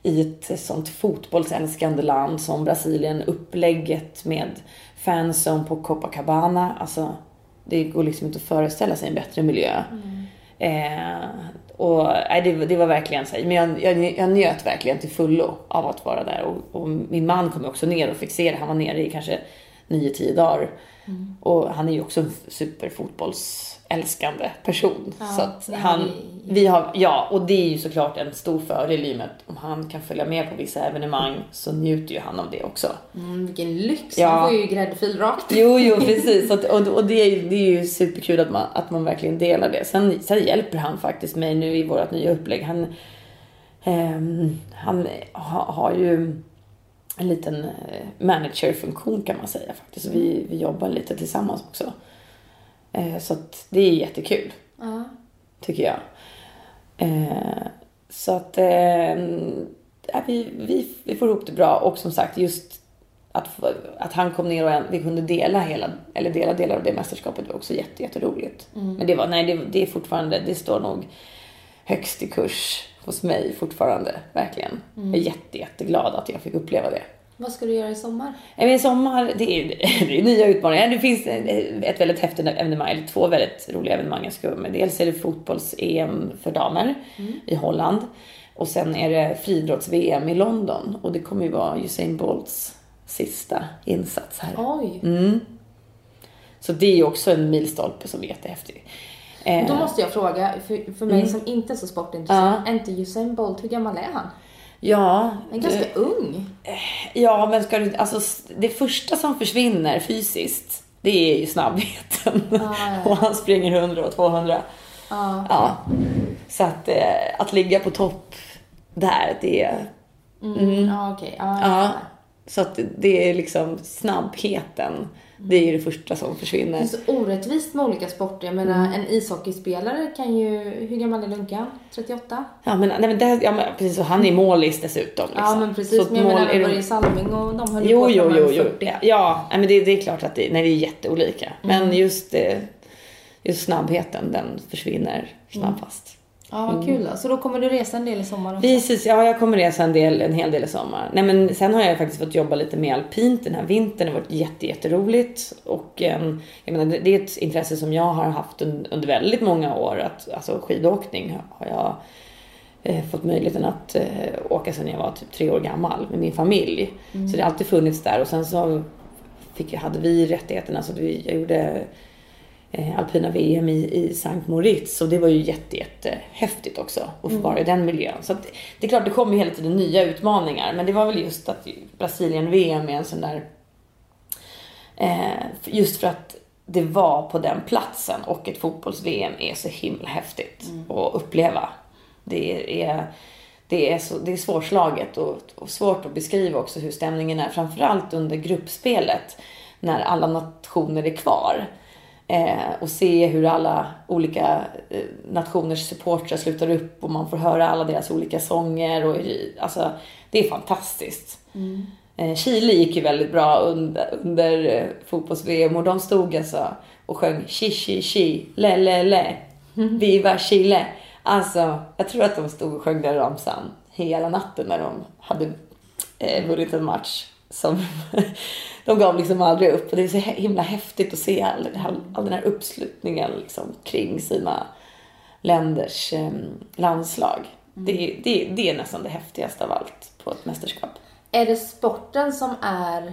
i ett sånt fotbollsälskande land som Brasilien, upplägget med fanzone på Copacabana. Alltså, det går liksom inte att föreställa sig en bättre miljö. Eh, och nej, det, det var verkligen så men jag, jag, jag njöt verkligen till fullo av att vara där. Och, och min man kom också ner och fick se det. Han var nere i kanske 9-10 dagar. Och han är ju också en superfotbollsälskande person. Ja, så att han, vi- vi har, ja, och det är ju såklart en stor fördel i och med att om han kan följa med på vissa evenemang så njuter ju han av det också. Mm, vilken lyx, Ja. man får ju gräddfil rakt. Jo, jo, precis. Att, och och det, är, det är ju superkul att man, att man verkligen delar det. Sen, sen hjälper han faktiskt mig nu i vårt nya upplägg. Han, ehm, han ha, har ju en liten eh, managerfunktion kan man säga faktiskt. Vi, vi jobbar lite tillsammans också. Eh, så att det är jättekul Ja. tycker jag. Eh, så att eh, ja, vi, vi, vi får ihop det bra och som sagt just att, att han kom ner och en, vi kunde dela hela, eller dela delar av det mästerskapet var också jätte, jätteroligt. Men det var, nej det, det är fortfarande, det står nog högst i kurs hos mig fortfarande, verkligen. Jag är jätte, jätteglad att jag fick uppleva det. Vad ska du göra i sommar? Men i sommar, det är, (laughs) det är nya utmaningar. Det finns ett väldigt häftigt evenemang, eller två väldigt roliga evenemang jag ska med. Dels är det fotbolls-EM för damer i Holland. Och sen är det friidrotts-VM i London. Och det kommer ju vara Usain Bolts sista insats här. Oj. Mm. Så det är ju också en milstolpe som är jättehäftig. Eh, Då måste jag fråga, för, för mig som inte är så sportintresserad, är inte Usain Bolt, hur gammal är han? Ja, Han är du- ganska ung. Ja, men ska du, alltså, det första som försvinner fysiskt, det är ju snabbheten. ja, ja. (laughs) och han springer 100 och 200. Ja. Ja. Så att, eh, att ligga på topp där, det är... Mm. Ja, okej. Ja, jag Ja. Så att det är liksom snabbheten. Det är ju det första som Det försvinner. är så orättvist med olika sporter. Jag menar, en ishockeyspelare kan ju... Hur gammal är Lunkan? 38? Ja, men, nej, men, det, ja, men precis. Och han är målis dessutom. Liksom. Ja, men precis. Så men jag mål menar, Börje Salming och de höll Jo, på jo, jo, jo. var 40. Ja, men det, det är klart att det, nej, det är jätteolika. Mm. Men just, eh, just snabbheten, den försvinner snabbast. Ja, vad kul då. Så då kommer du resa en del i sommar också? Precis, ja jag kommer resa en, del, en hel del i sommar. Nej men sen har jag faktiskt fått jobba lite med alpint den här vintern. Det har varit jätte, jätteroligt. Och eh, jag menar, det- är ett intresse som jag har haft un, under väldigt många år. Att, alltså skidåkning har jag eh, fått möjligheten att eh, åka sedan jag var typ tre år gammal med min familj. Så det har alltid funnits där och sen så fick, hade vi rättigheterna så att vi, jag gjorde alpina VM i, i Sankt Moritz och det var ju jätte, jätte häftigt också att få vara i den miljön. Så att, det är klart, det kommer ju hela tiden nya utmaningar men det var väl just att Brasilien-VM är en sån där eh, just för att det var på den platsen och ett fotbolls-VM är så himla häftigt att uppleva. Det är, det är, så, det är svårslaget och, och svårt att beskriva också hur stämningen är. Framförallt under gruppspelet när alla nationer är kvar. Eh, och se hur alla olika eh, nationers supportrar slutar upp och man får höra alla deras olika sånger. Och, alltså, det är fantastiskt. Eh, Chile gick ju väldigt bra under, under eh, fotbolls-VM och de stod alltså och sjöng chi chi chi, le le le, (laughs) viva Chile. Alltså, jag tror att de stod och sjöng den ramsan hela natten när de hade eh, vunnit en match. Som (laughs) de gav liksom aldrig upp. Och det är så himla häftigt att se all, all, all den här uppslutningen liksom, kring sina länders eh, landslag. Mm. Det, det, det är nästan det häftigaste av allt på ett mästerskap. Är det sporten som är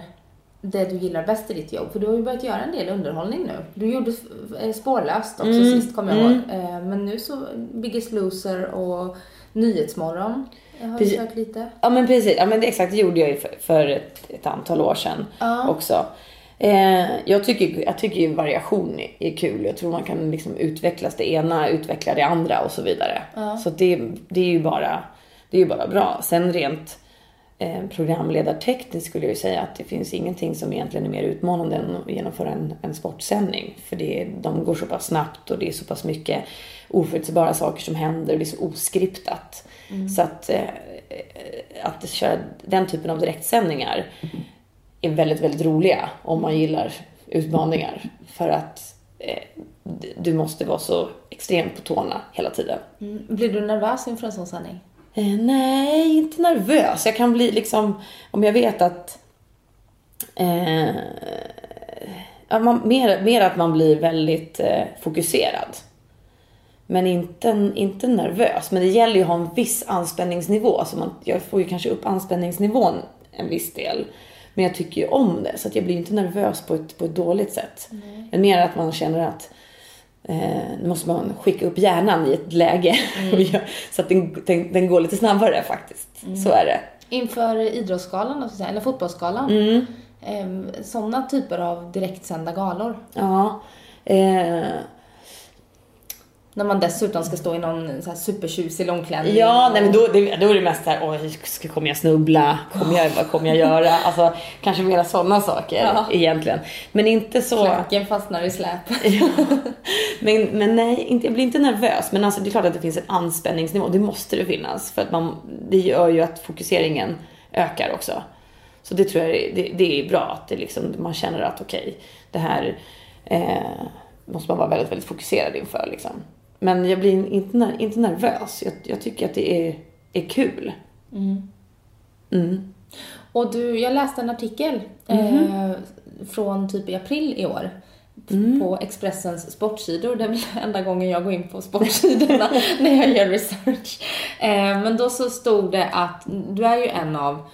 det du gillar bäst i ditt jobb? För du har ju börjat göra en del underhållning nu. Du gjorde eh, Spårlöst också mm. sist kommer jag ihåg. Mm. Eh, men nu så Biggest Loser och Nyhetsmorgon jag har precis. lite. Ja men precis, ja men det, exakt det gjorde jag ju för, för ett, ett, antal år sedan ja. också. Eh, jag, tycker, jag tycker ju variation är kul. Jag tror man kan liksom utvecklas det ena, utveckla det andra och så vidare. Ja. Så det, det är ju bara, det är ju bara bra. Sen rent programledartekniskt skulle jag ju säga att det finns ingenting som egentligen är mer utmanande än att genomföra en, en sportsändning. För det, de går så pass snabbt och det är så pass mycket oförutsägbara saker som händer och det är så oskriptat. Mm. Så att, eh, att köra den typen av direktsändningar är väldigt, väldigt roliga om man gillar utmaningar. För att eh, du måste vara så extremt på tårna hela tiden. Mm. Blir du nervös inför en sån sändning? Eh, nej, inte nervös. Jag kan bli liksom, om jag vet att eh, man, mer, mer att man blir väldigt eh, fokuserad. Men inte, inte nervös. Men det gäller ju att ha en viss anspänningsnivå. Så man, jag får ju kanske upp anspänningsnivån en viss del. Men jag tycker ju om det. Så att jag blir inte nervös på ett, på ett dåligt sätt. Mm. Men mer att man känner att eh, nu måste man skicka upp hjärnan i ett läge. Mm. (laughs) så att den, den, den, går lite snabbare faktiskt. Mm. Så är det. Inför Idrottsgalan, eller Fotbollsgalan. Mm. Eh, sådana typer av direktsända galor. Ja. Eh, när man dessutom ska stå i någon så här supertjusig långklänning. Ja, nej, men då, det, då är det mest såhär, oj, kommer jag snubbla? Kommer jag, vad kommer jag göra? (laughs) Alltså, kanske mera sådana saker ja. egentligen. Men inte så... Klacken fastnar i släp. (laughs) ja. men, men nej, inte, jag blir inte nervös. Men alltså, det är klart att det finns en anspänningsnivå. Det måste det finnas. För att man, det gör ju att fokuseringen ökar också. Så det tror jag det, det är bra att det liksom, man känner att okej, okay, det här eh, måste man vara väldigt, väldigt fokuserad inför. Liksom. Men jag blir inte, inte nervös. Jag, jag tycker att det är, är kul. Mm. Mm. Och du, jag läste en artikel mm. eh, från typ i april i år mm. på Expressens sportsidor. Det är väl (laughs) enda gången jag går in på sportsidorna (laughs) när jag gör research. Eh, men då så stod det att du är ju en av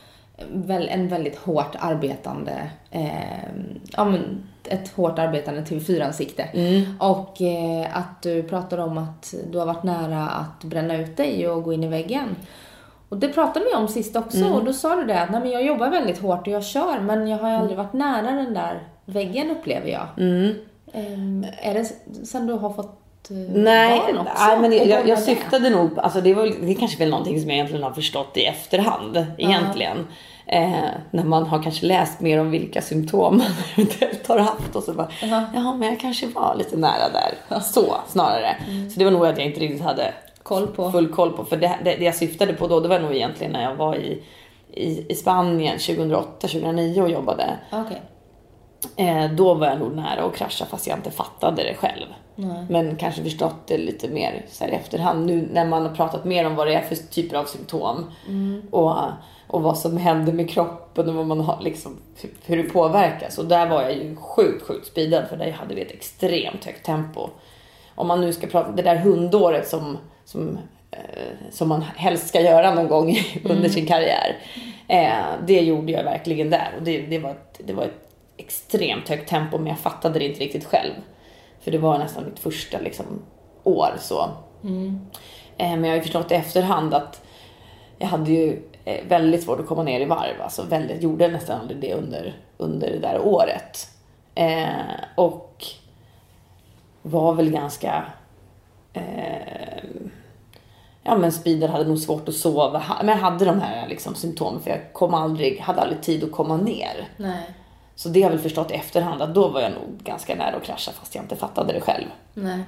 en väldigt hårt arbetande eh, ja, men, ett hårt arbetande TV4-ansikte. Mm. Och eh, att du pratar om att du har varit nära att bränna ut dig och gå in i väggen. Och det pratade vi om sist också mm. och då sa du det att Nej, men jag jobbar väldigt hårt och jag kör men jag har aldrig varit nära den där väggen upplever jag. Mm. Um, är det sen du har fått eh, Nej, nej men jag, jag, jag syftade nog, alltså det, var, det är kanske väl någonting som jag egentligen har förstått i efterhand egentligen. Uh. Eh, när man har kanske läst mer om vilka symptom man (laughs) eventuellt har haft och så bara, uh -huh. ja men jag kanske var lite nära där. Så snarare. Mm. Så det var nog att jag inte riktigt hade koll på. full koll på. För det, det, det jag syftade på då, det var nog egentligen när jag var i, i, i Spanien 2008-2009 och jobbade. Okay. Eh, då var jag nog nära att krascha fast jag inte fattade det själv. Nej. Men kanske förstått det lite mer så i efterhand nu när man har pratat mer om vad det är för typer av symptom. Mm. Och och vad som händer med kroppen och vad man har, liksom, hur det påverkas. Och där var jag ju sjukt, sjukt speedad för där hade vi ett extremt högt tempo. Om man nu ska prata, det där hundåret som, som, eh, som man helst ska göra någon gång (laughs) under mm. sin karriär. Eh, det gjorde jag verkligen där och det, det, var ett, det var ett extremt högt tempo men jag fattade det inte riktigt själv. För det var nästan mitt första liksom, år så. Mm. Eh, men jag har ju förstått i efterhand att jag hade ju eh, väldigt svårt att komma ner i varv. Alltså väldigt, gjorde nästan aldrig det under, under det där året. Eh, och var väl ganska eh, ja men speeder hade nog svårt att sova. Men jag hade de här liksom, symptomen för jag kom aldrig, hade aldrig tid att komma ner. Nej. Så det har jag väl förstått i efterhand att då var jag nog ganska nära att krascha fast jag inte fattade det själv. Nej.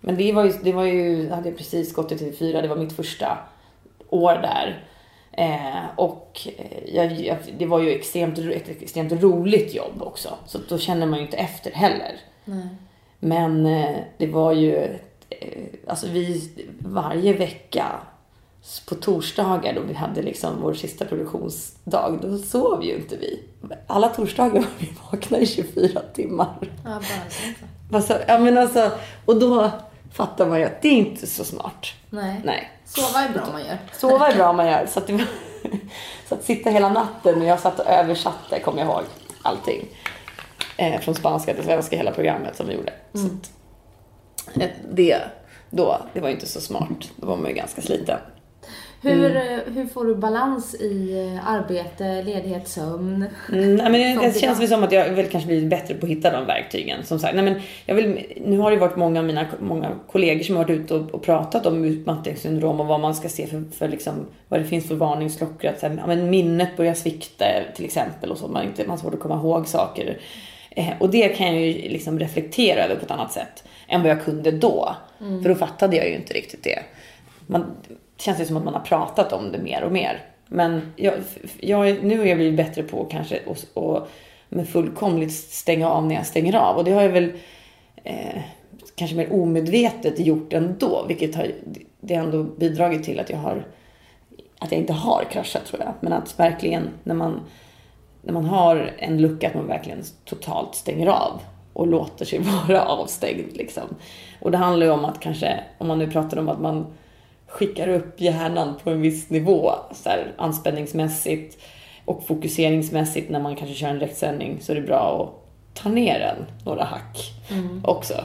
Men det var ju, det var ju, hade jag precis gått till TV4, det var mitt första år där. Eh, och eh, jag, jag, det var ju extremt, ett extremt roligt jobb också. Så då känner man ju inte efter heller. Nej. Men eh, det var ju eh, alltså vi varje vecka på torsdagar då vi hade liksom vår sista produktionsdag, då sov ju inte vi. Alla torsdagar var vi vakna i 24 timmar. Ja, bara så. Alltså, ja, men alltså, och då fattar man ju att det är inte så smart. Nej. Nej. Sova är bra man gör. Sova är bra man gör. Så att, det (laughs) så att sitta hela natten och jag satt och översatte, kommer jag ihåg, allting. Eh, från spanska till svenska, hela programmet som vi gjorde. Så att, eh, det, då, det var ju inte så smart. Då var man ju ganska sliten. Hur, eh, hur får du balans i eh, arbete, ledighet, sömn? Mm, nej, men (laughs) det, det känns väl som att jag vill kanske bli bättre på att hitta de verktygen. Som sagt, nej, men jag vill, nu har det varit många av mina många kollegor som har varit ute och, och pratat om utmattningssyndrom och vad man ska se för, för liksom, vad det finns för varningsklockor. Att så här, ja, men minnet börjar svikta till exempel och så. Man, inte, man har svårt att komma ihåg saker. Eh, och det kan jag ju liksom reflektera över på ett annat sätt än vad jag kunde då. För då fattade jag ju inte riktigt det. Man, det känns ju som att man har pratat om det mer och mer. Men jag, jag, nu har jag blivit bättre på kanske och, och med fullkomligt stänga av när jag stänger av. Och det har jag väl eh, kanske mer omedvetet gjort ändå. Vilket har det har ändå bidragit till att jag har att jag inte har kraschat tror jag. Men att verkligen när man, när man har en lucka att man verkligen totalt stänger av och låter sig (laughs) vara avstängd. Liksom. Och det handlar ju om att kanske, om man nu pratar om att man skickar upp hjärnan på en viss nivå, så här, anspänningsmässigt och fokuseringsmässigt när man kanske kör en direktsändning så är det bra att ta ner den några hack också.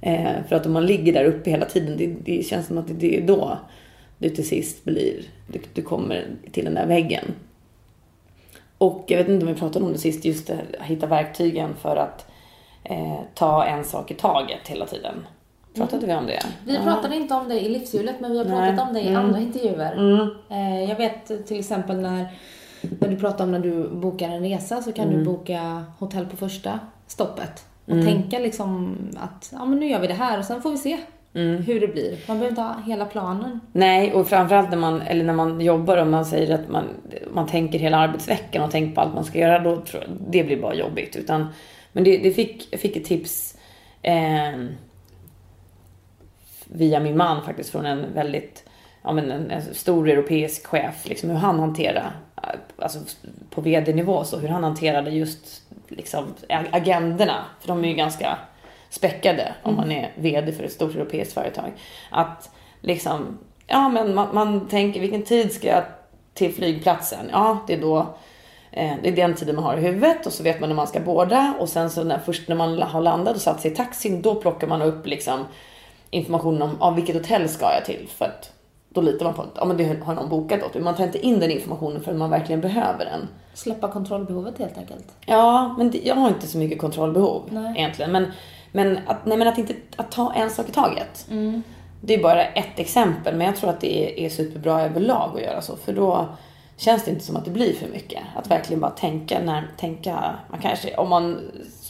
Eh, för att om man ligger där uppe hela tiden, det, det känns som att det, det är då du till sist blir, du, du kommer till den där väggen. Och jag vet inte om vi pratade om det sist, just det, att hitta verktygen för att eh, ta en sak i taget hela tiden. Pratade vi om det? Vi pratade inte om det i livshjulet men vi har pratat Nej. om det i Mm. andra intervjuer. Mm. Eh, Jag vet till exempel när, när du pratar om när du bokar en resa så kan Mm. du boka hotell på första stoppet. Och tänka liksom att ja, men nu gör vi det här och sen får vi se Mm. hur det blir. Man behöver inte ha hela planen. Nej, och framförallt när man, eller när man jobbar och man säger att man, man tänker hela arbetsveckan och tänker på allt man ska göra, då tror jag det blir bara jobbigt. Utan, men det, det fick, jag fick ett tips eh, via min man faktiskt från en väldigt ja, men en, en stor europeisk chef, liksom hur han hanterar, alltså på vd-nivå, så hur han hanterade just liksom ag- agendorna, för de är ju ganska späckade om man är vd för ett stort europeiskt företag. Att liksom, ja men man, man tänker vilken tid ska jag till flygplatsen? Ja, det är då eh, det är den tiden man har i huvudet och så vet man när man ska båda och sen så när, först när man har landat och satt sig i taxin då plockar man upp liksom information om ah, vilket hotell ska jag till för att då litar man på att ah, men det har någon bokat åt. Man tar inte in den informationen förrän man verkligen behöver den. Släppa kontrollbehovet helt enkelt. Ja, men det, jag har inte så mycket kontrollbehov Nej. egentligen. Men, men, att, nej, men att inte att ta en sak i taget. Det är bara ett exempel, men jag tror att det är, är superbra överlag att göra så. För då känns det inte som att det blir för mycket. Att verkligen bara tänka, när, tänka man kanske, om man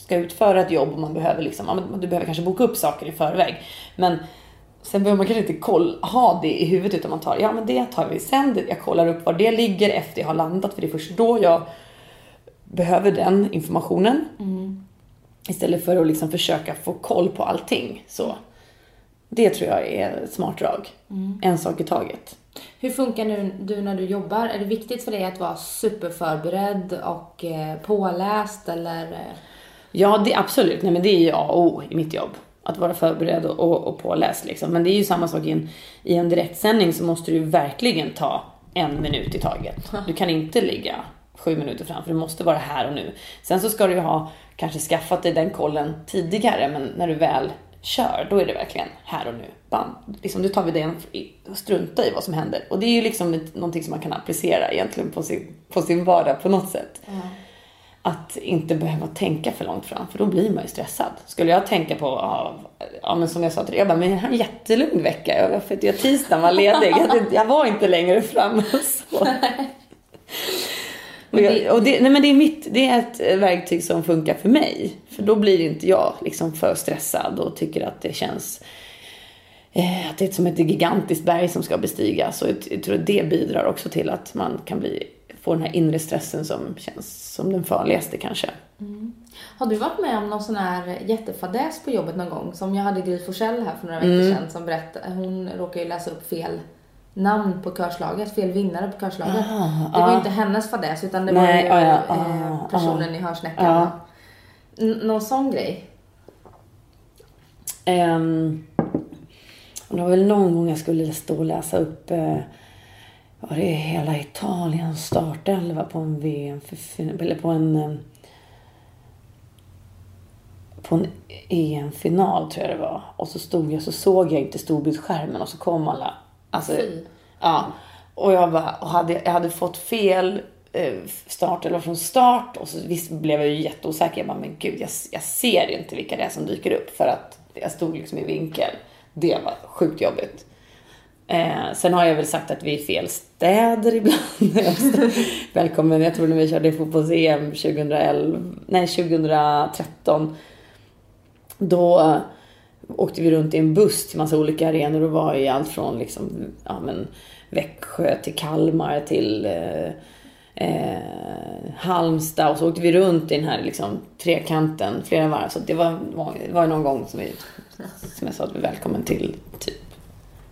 ska utföra ett jobb och man behöver liksom, du behöver kanske boka upp saker i förväg. Men sen behöver man kanske inte koll, ha det i huvudet utan man tar, ja men det tar vi sen. Jag kollar upp var det ligger efter jag har landat för det är först då jag behöver den informationen. Istället för att liksom försöka få koll på allting. Så. Det tror jag är ett smart drag. En sak i taget. Hur funkar nu du när du jobbar? Är det viktigt för dig att vara superförberedd och eh, påläst eller? Ja, det, absolut. Nej, men det är ju A och O i mitt jobb. Att vara förberedd och, och, och påläst. Liksom. Men det är ju samma sak i en, i en direktsändning så måste du ju verkligen ta en minut i taget. Du kan inte ligga sju minuter fram för du måste vara här och nu. Sen så ska du ju ha kanske skaffat dig den kollen tidigare men när du väl kör då är det verkligen här och nu. Bam. Liksom, nu tar vi det och strunta i vad som händer. Och det är ju liksom ett, någonting som man kan applicera egentligen på sin, på sin vardag på något sätt. Att inte behöva tänka för långt fram, för då blir man ju stressad. Skulle jag tänka på, ja, ja men som jag sa till dig, jag bara, men jag har en jättelugn vecka. Jag, för att jag tisdagen var ledig. Jag, jag var inte längre fram. och Så. (laughs) Och jag, och det, nej men det, är mitt, det är ett verktyg som funkar för mig. För då blir inte jag liksom för stressad och tycker att det känns eh, att det är som ett gigantiskt berg som ska bestigas. Och jag, jag tror att det bidrar också till att man kan bli, få den här inre stressen som känns som den farligaste kanske. Har du varit med om någon sån här jättefadäs på jobbet någon gång? Som jag hade Gry Forssell här för några veckor Mm. sedan som berättade, hon råkade ju läsa upp fel namn på körslaget, fel vinnare på körslaget. Ah, det var ju ah. inte hennes fadäs utan det Nej, var ju ja, eh, ah, personen i hörsnäckan. N- någon sån grej? Um, det var väl någon gång jag skulle stå och läsa upp eh, var det hela Italiens startelva på en VM eller på en eh, på en EM-final tror jag det var. Och så stod jag så såg jag inte storbildsskärmen och så kom alla. Alltså, Fy. ja. Och jag bara, och hade, jag hade fått fel eh, start eller från start och så visst blev jag ju jätteosäker. Jag bara, men gud jag, jag ser inte vilka det är som dyker upp för att jag stod liksom i vinkel. Det var sjukt jobbigt. Eh, sen har jag väl sagt att vi är fel städer ibland. (laughs) Välkommen, jag tror när vi körde fotbolls-EM 2011, nej 2013. Då åkte vi runt i en buss till massa olika arenor och var i allt från liksom, ja, men, Växjö till Kalmar till eh, eh, Halmstad och så åkte vi runt i den här liksom, trekanten flera varv. Så det var, var, var någon gång som, vi, som jag sa att vi välkommen till typ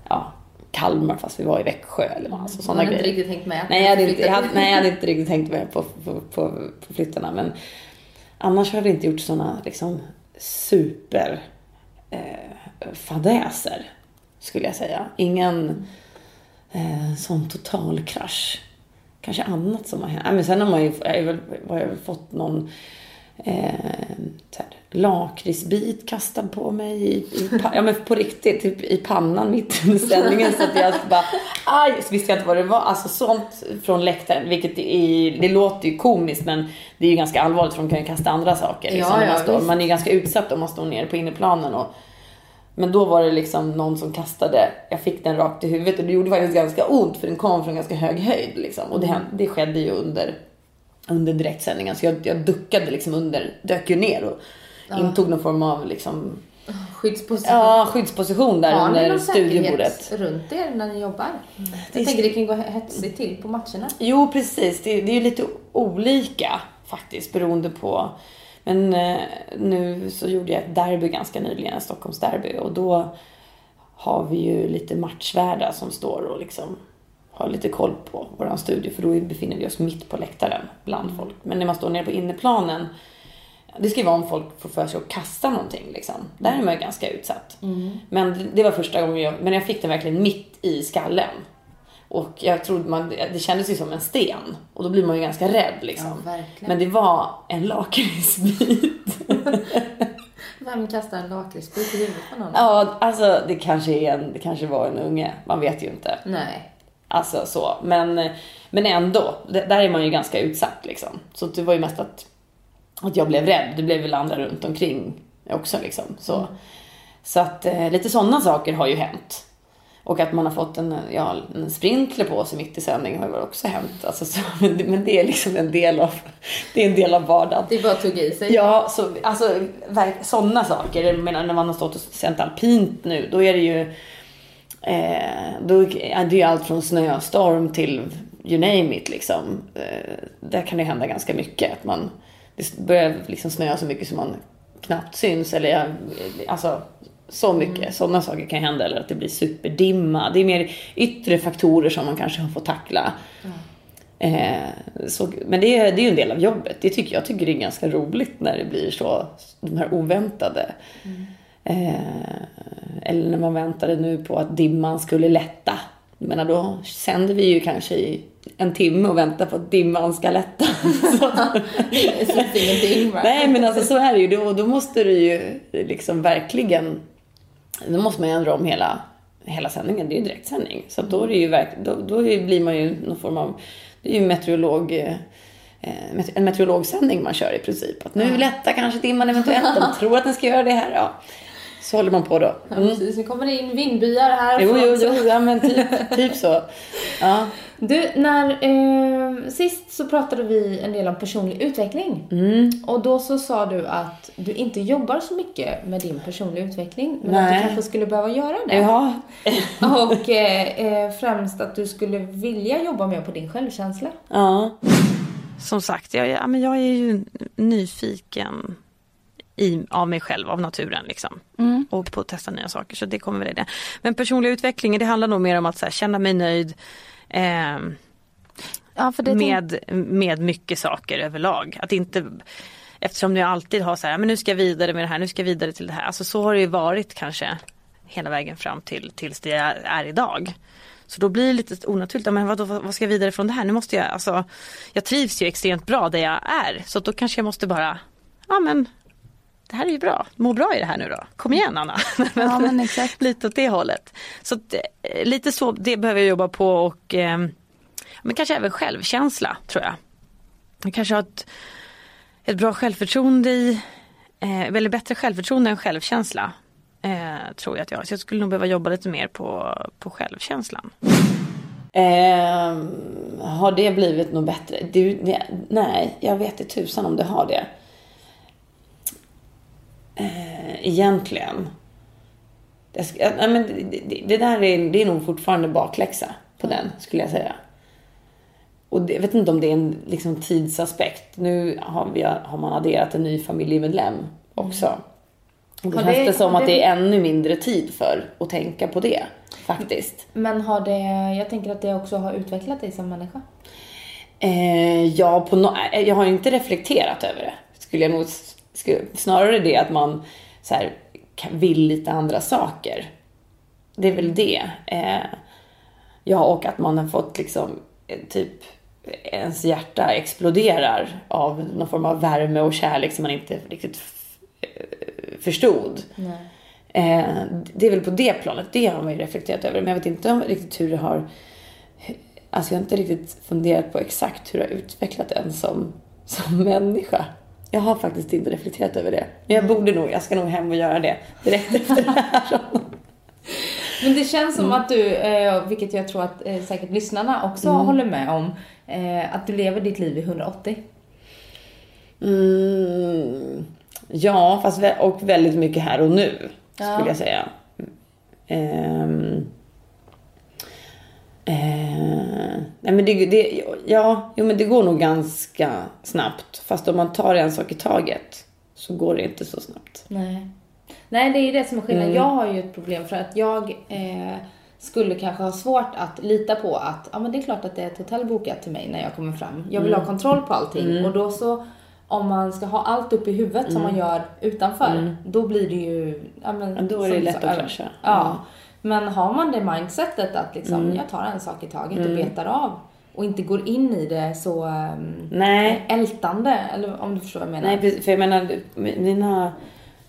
ja, Kalmar fast vi var i Växjö eller vad, alltså, sådana hade inte grejer. riktigt tänkt med Nej jag, hade inte, jag, hade, nej, jag hade inte riktigt tänkt med på, på, på, på flyttarna. Men annars har vi inte gjort sådana liksom, super eh, fadäser, skulle jag säga. Ingen eh, sån total krasch. Kanske annat som har hänt. Ja, Men sen har man ju, jag har väl, har jag väl fått någon eh, här, lakritsbit kastad på mig i, i, ja, men på riktigt, typ i pannan mitt under sändningen. Så att jag bara, aj, så visste jag inte vad det var. Alltså sånt från läktaren, vilket är, det låter ju komiskt men det är ju ganska allvarligt för de kan ju kasta andra saker. Liksom, Ja, ja, man, står. visst. man är ganska utsatt om man står nere på innerplanen. Och, men då var det liksom någon som kastade, jag fick den rakt i huvudet och det gjorde faktiskt ganska ont för den kom från ganska hög höjd. Liksom. Och det, Mm. det skedde ju under, under direktsändningen så jag, jag duckade liksom under, dök ju ner och intog någon form av liksom, Skyddsposition. ja, skyddsposition där Har under studiebordet. runt er när ni jobbar? Det Jag tänker det kan gå hetsigt till på matcherna. Jo, precis. Det, det är ju lite olika faktiskt beroende på. Men eh, nu så gjorde jag ett derby ganska nyligen, ett Stockholmsderby. Och då har vi ju lite matchvärdar som står och liksom har lite koll på våran studio. För då befinner vi oss mitt på läktaren bland folk. Men när man står nere på innerplanen. Det ska ju vara om folk får för sig att kasta någonting liksom. Där är man ju ganska utsatt. Men det, var första gången jag, men jag fick den verkligen mitt i skallen. Och jag trodde man, det kändes ju som en sten. Och då blir man ju ganska rädd liksom. Ja. Men det var en lakritsbit. (laughs) Vem kastar en lakritsbit i huvudet på någon? ja, alltså det kanske, är en, det kanske var en unge. Man vet ju inte. Nej. Alltså så. Men, men ändå, där är man ju ganska utsatt liksom. Så det var ju mest att, att jag blev rädd. Det blev väl andra runt omkring också liksom. Så, så att eh, lite sådana saker har ju hänt. Och att man har fått en, ja, en sprinkler på sig mitt i sändning har ju också hänt. Alltså, så, (laughs) men, det, men det är liksom en del av, det är en del av vardagen. Det är bara att tugga i sig. Ja, så, alltså sådana saker. Jag menar när man har stått och sänt alpint nu, då är det ju eh, då är det ju allt från snöstorm till you name it liksom. Eh, där kan det hända ganska mycket. Att man, det börjar liksom snöa så mycket som man knappt syns. Eller alltså så mycket. Sådana saker kan hända. Eller att det blir superdimma. Det är mer yttre faktorer som man kanske har fått tackla. Eh, så, men det är, det är ju en del av jobbet. Det tycker jag tycker det är ganska roligt när det blir så, de här oväntade. Eh, eller när man väntade nu på att dimman skulle lätta. Jag menar, då sänder vi ju kanske i en timme och väntar på att dimman ska lätta. (laughs) Det syns ingenting va? nej men alltså så är det ju. Då, då måste du ju liksom verkligen, då måste man ju ändra om hela, hela sändningen. Det är ju direktsändning. Så då, är det ju verk, då, då blir man ju någon form av, det är ju meteorolog, eh, en meteorologsändning man kör i princip. Att nu lättar kanske dimman eventuellt, de tror att den ska göra det här. Ja. Så håller man på då. Ja, precis. Nu kommer det in vindbyar här. Jo, jo, jo, ja men typ, typ så. (laughs) Ja. Du, när, eh, sist så pratade vi en del om personlig utveckling. Mm. Och då så sa du att du inte jobbar så mycket med din personliga utveckling. Men att Nej. du kanske skulle behöva göra det. Ja. (laughs) Och eh, eh, främst att du skulle vilja jobba mer på din självkänsla. ja. Som sagt, jag, ja, men jag är ju nyfiken i, av mig själv, av naturen liksom. Mm. Och på att testa nya saker, så det kommer väl det. Men personliga utvecklingen, det handlar nog mer om att här, känna mig nöjd. Eh, Ja, med, med mycket saker överlag. Att inte, eftersom jag alltid har så här, men nu ska jag vidare med det här, nu ska jag vidare till det här. Alltså så har det ju varit kanske hela vägen fram till tills det är, idag. Så då blir det lite onaturligt, men vad, vad ska jag vidare från det här? Nu måste jag, alltså, jag trivs ju extremt bra där jag är. Så då kanske jag måste bara, ja men det här är ju bra, må bra i det här nu då. Kom igen Anna. (laughs) Ja, men exakt. (laughs) lite åt det hållet. Så att, eh, lite så, det behöver jag jobba på och eh, men kanske även självkänsla tror jag. Jag kanske har ett, ett bra självförtroende i, eh, väldigt bättre självförtroende än självkänsla. Eh, tror jag att jag har. Så jag skulle nog behöva jobba lite mer på, på självkänslan. Ehm, har det blivit något bättre? Du, nej, jag vet inte tusan om det har det. Eh, egentligen. Det, ska- nej, men det, det, det där är, det är nog fortfarande bakläxa på den, skulle jag säga. Och det, jag vet inte om det är en liksom, tidsaspekt. Nu har, vi, har man adderat en ny familjemedlem också. Och då Har känns det- det som har att det- det är ännu mindre tid för att tänka på det, faktiskt. Men har det, jag tänker att det också har utvecklat dig som människa. Eh, ja, på no eh, jag har inte reflekterat över det. Skulle jag nog snarare det att man så här, vill lite andra saker. Det är väl det. Eh, ja, och att man har fått liksom eh, typ ens hjärta exploderar av någon form av värme och kärlek som man inte riktigt eh, förstod. Nej. Det är väl på det planet, det har man ju reflekterat över. Men jag vet inte om riktigt hur det har... Alltså jag har inte riktigt funderat på exakt hur det har utvecklat en som, som människa. Jag har faktiskt inte reflekterat över det. Men jag borde nog, jag ska nog hem och göra det direkt (laughs) efter det här. Men det känns Mm. som att du, eh, vilket jag tror att eh, säkert lyssnarna också Mm. håller med om, eh, att du lever ditt liv i 180. Mm, ja, fast och väldigt mycket här och nu, Ja. skulle jag säga. Eh, nej men det, det, ja, jo, men det går nog ganska snabbt. Fast om man tar en sak i taget så går det inte så snabbt. Nej. Nej, det är det som är skillnaden. Mm. Jag har ju ett problem för att jag eh, skulle kanske ha svårt att lita på att ja, men det är klart att det är ett hotell bokat till mig när jag kommer fram. Jag vill Mm. ha kontroll på allting och då så om man ska ha allt upp i huvudet som man gör utanför, då blir det ju... Ja, men, Mm. Ja, då är det lätt att ja, krascha. Ja. Men har man det mindsetet att liksom, Mm. jag tar en sak i taget och betar av och inte går in i det så um, Nej. ältande, eller om du förstår vad jag menar. Nej, för jag menar, mina,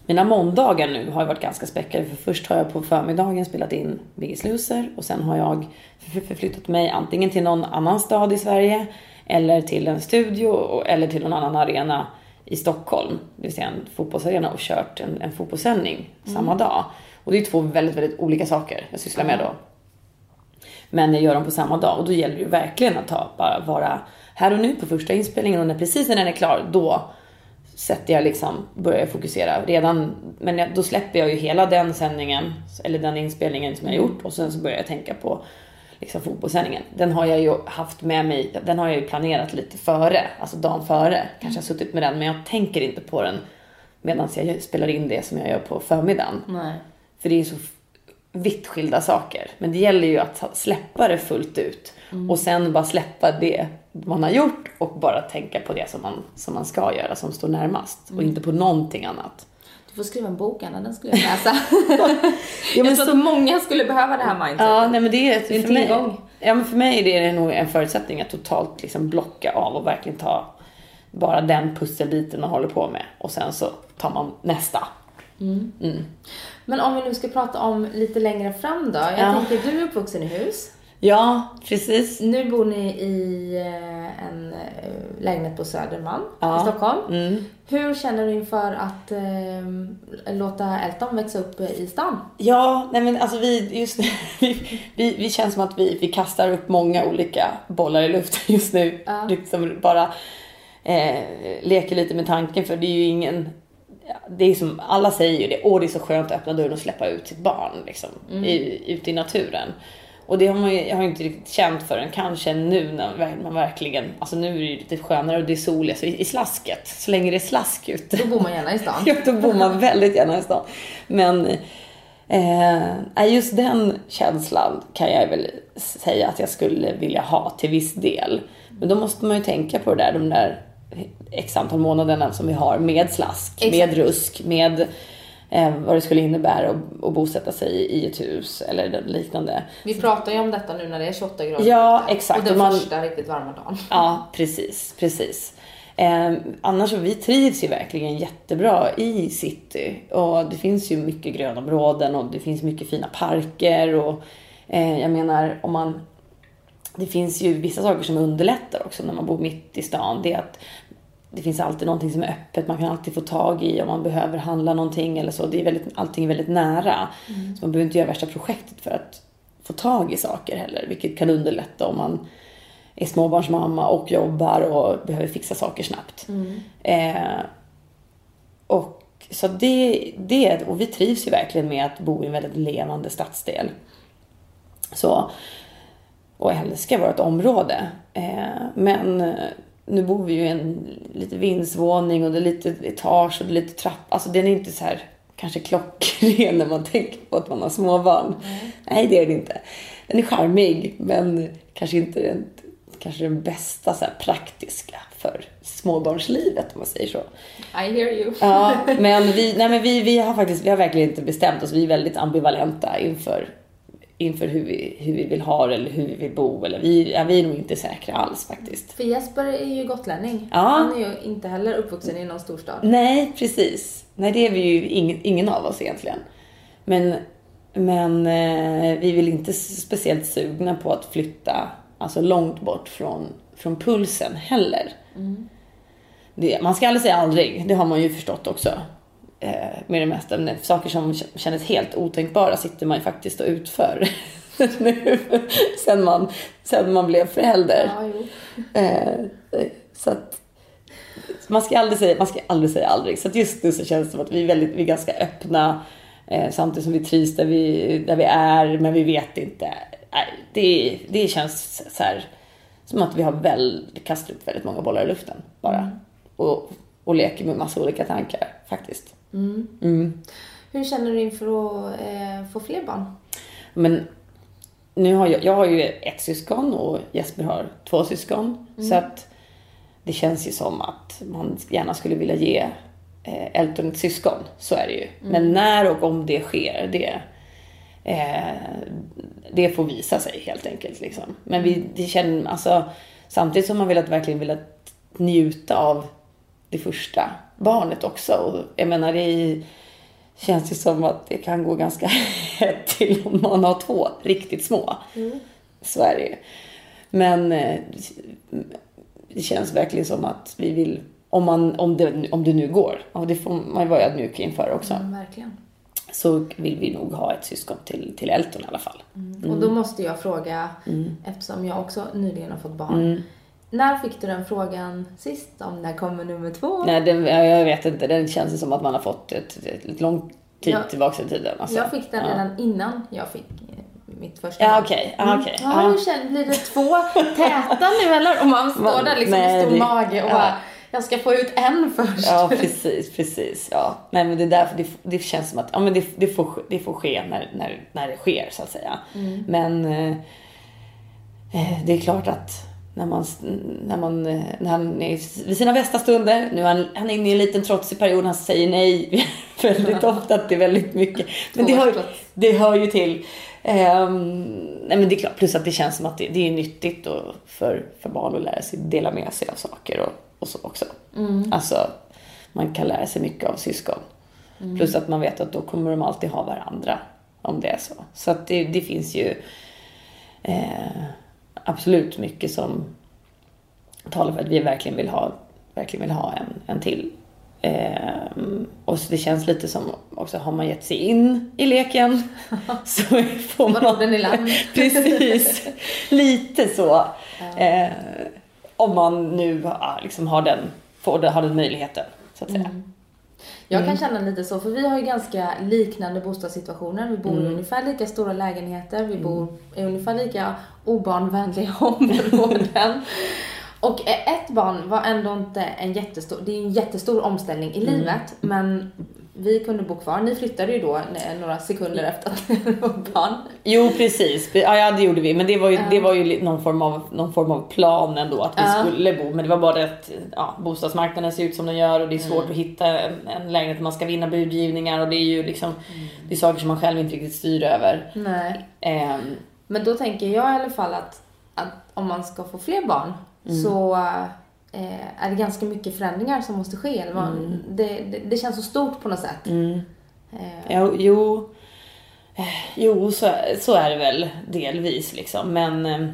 mina måndagar nu har ju varit ganska späckade. För först har jag på förmiddagen spelat in Biggest Loser och sen har jag för- förflyttat mig antingen till någon annan stad i Sverige eller till en studio eller till någon annan arena i Stockholm, det vill säga en fotbollsarena och kört en, en fotbollssändning samma dag. Och det är två väldigt, väldigt olika saker jag sysslar med då. Men jag gör dem på samma dag och då gäller det ju verkligen att ta, bara vara här och nu på första inspelningen och när precis när den är klar, då sätter jag liksom, börjar jag fokusera redan, men jag, då släpper jag ju hela den sändningen, eller den inspelningen som jag gjort och sen så börjar jag tänka på liksom fotbollssändningen. Den har jag ju haft med mig, den har jag ju planerat lite före, alltså dagen före. Kanske har suttit med den, men jag tänker inte på den medan jag spelar in det som jag gör på förmiddagen. Nej. För det är så vitt skilda saker. Men det gäller ju att släppa det fullt ut. Och sen bara släppa det man har gjort och bara tänka på det som man, som man ska göra, som står närmast. Och inte på någonting annat. Du får skriva en bok Anna, den skulle jag läsa. (laughs) (laughs) Ja, jag tror så, att många skulle behöva det här mindsetet. ja, nej, men det är, Det är en för mig, tillgång. Ja, men för mig är det nog en förutsättning att totalt liksom blocka av och verkligen ta bara den pusselbiten man håller på med. Och sen så tar man nästa. Mm. Men om vi nu ska prata om lite längre fram då. Jag Ja. tänker, du är uppvuxen i hus. Ja, precis. Nu bor ni i eh, en eh, lägenhet på Södermalm Ja. i Stockholm. Mm. Hur känner du inför att eh, låta Elton växa upp i stan? Ja, nej men alltså vi, just nu, (laughs) vi, vi, vi känns som att vi, vi kastar upp många olika bollar i luften just nu. Ja. Liksom bara eh, leker lite med tanken för det är ju ingen, det är som, alla säger ju det, åh det är så skönt att öppna dörren och släppa ut sitt barn liksom, i, ute i naturen. Och det har man ju, jag har inte riktigt känt förrän kanske nu när man verkligen, alltså nu är det ju lite skönare och det är soligt, så i, i slasket, så länge det är slask ute. Då bor man gärna i stan. (laughs) ja, då bor man väldigt gärna i stan. Men eh, just den känslan kan jag väl säga att jag skulle vilja ha till viss del. Men då måste man ju tänka på det där, de där x antal månaderna som vi har med slask, Exakt. med rusk, med eh, vad det skulle innebära att, att bosätta sig i ett hus eller liknande. Vi pratar ju om detta nu när det är 28 grader Ja, exakt. Och den man, första riktigt varma dagen. Ja, precis, precis. Eh, annars så vi trivs ju verkligen jättebra i city och det finns ju mycket grönområden och det finns mycket fina parker och eh, jag menar om man det finns ju vissa saker som underlättar också när man bor mitt i stan. Det är att det finns alltid någonting som är öppet, man kan alltid få tag i om man behöver handla någonting eller så. Det är väldigt, allting är väldigt nära. Mm. Så man behöver inte göra värsta projektet för att få tag i saker heller, vilket kan underlätta om man är småbarnsmamma och jobbar och behöver fixa saker snabbt. Mm. Eh, och så det, det, och vi trivs ju verkligen med att bo i en väldigt levande stadsdel. Så, och älskar vårt område. Eh, men nu bor vi ju i en lite vindsvåning och det är lite etage och det är lite trappa. Alltså den är inte så här kanske klockren (laughs) när man tänker på att man har småbarn. Mm. Nej, det är det inte. Den är charmig, men kanske inte den, kanske den bästa så praktiska för småbarnslivet om man säger så. I hear you. ja, (laughs) men vi, nej, men vi, vi har faktiskt, vi har verkligen inte bestämt oss. Vi är väldigt ambivalenta inför inför hur vi, hur vi vill ha det eller hur vi vill bo. Eller vi, ja, vi är nog inte säkra alls faktiskt. För Jesper är ju gotlänning. Ja. Han är ju inte heller uppvuxen i någon storstad. Nej, precis. Nej, det är vi ju ingen, ingen av oss egentligen. Men, men eh, vi vill inte speciellt sugna på att flytta alltså långt bort från, från pulsen heller. Mm. Det, man ska aldrig säga aldrig, det har man ju förstått också med det mesta. Men saker som kändes helt otänkbara sitter man ju faktiskt och utför (laughs) nu. sen, man, sen man blev förälder. Ja, eh, så att man ska aldrig säga, man ska aldrig säga aldrig. Så just nu så känns det som att vi är, väldigt, vi är ganska öppna. Eh, samtidigt som vi trivs där vi, där vi är, men vi vet inte. Det, det känns så här, som att vi har väl, kastat upp väldigt många bollar i luften bara. Mm. Och, och leker med massa olika tankar faktiskt. Mm. Mm. Hur känner du inför att eh, få fler barn? Men nu har jag, jag har ju ett syskon och Jesper har två syskon. Mm. Så att det känns ju som att man gärna skulle vilja ge eh, Elton ett syskon. Så är det ju. Mm. Men när och om det sker, det, eh, det får visa sig helt enkelt. Liksom. Men vi det känner, alltså, samtidigt som man vill att verkligen vill njuta av det första barnet också. Och jag menar, det känns ju som att det kan gå ganska (laughs) hett till om man har två riktigt små. Mm. Så är det ju. Men eh, det känns verkligen som att vi vill, om, man, om, det, om det nu går, och det får man vara ödmjuk inför också. Mm, verkligen. Så vill vi nog ha ett syskon till, till Elton i alla fall. Mm. Och då måste jag fråga, mm. eftersom jag också nyligen har fått barn. När fick du den frågan sist om när kommer nummer två? Nej, den, jag vet inte. Den känns som att man har fått ett, ett, ett lång tid jag, tillbaka i tiden. Alltså. Jag fick den redan innan jag fick eh, mitt första Ja, okej. Okay. okay. Mm. Ja, hur känns Blir det två täta nu eller? Om man står där liksom med stor mage och ja. bara jag ska få ut en först. Ja, precis, precis. Ja. Nej, men det är därför det, det känns som att ja, men det, det, får, det får ske när, när, när det sker, så att säga. Mm. Men eh, eh det är klart att när, man, när, man, när han är vid sina bästa stunder. Nu är han, han är inne i en liten trotsig period. Han säger nej (laughs) väldigt ofta till väldigt mycket. Men det hör, det hör ju till. Um, nej men det är klart, plus att det känns som att det, det är nyttigt och för, för barn att lära sig dela med sig av saker och, och så också. Mm. Alltså, man kan lära sig mycket av syskon. Mm. Plus att man vet att då kommer de alltid ha varandra. Om det är så. Så att det, det finns ju eh, absolut mycket som talar för att vi verkligen vill ha, verkligen vill ha en, en till. Eh, och så det känns lite som också, har man gett sig in i leken (laughs) så får man... I land. (laughs) precis. Lite så. Eh, om man nu liksom har den, får, har den möjligheten, så att säga. Mm. Jag kan känna lite så, för vi har ju ganska liknande bostadssituationer. Vi bor i ungefär lika stora lägenheter, vi bor i ungefär lika obarnvänliga (laughs) områden. Och ett barn var ändå inte en jättestor, det är en jättestor omställning i livet, men vi kunde bo kvar. Ni flyttade ju då några sekunder efter att ni var barn. Jo precis, ja, ja det gjorde vi. Men det var ju, det var ju någon, form av, någon form av plan ändå att vi Ja. skulle bo. Men det var bara att ja, bostadsmarknaden ser ut som den gör och det är svårt att hitta en, en lägenhet. Man ska vinna budgivningar och det är ju liksom det är saker som man själv inte riktigt styr över. Nej. Ehm, Men då tänker jag i alla fall att, att om man ska få fler barn så eh, är det ganska mycket förändringar som måste ske. Eller man, det, det, det känns så stort på något sätt. Eh, Jo, jo, eh, jo så, så är det väl delvis liksom. Men eh,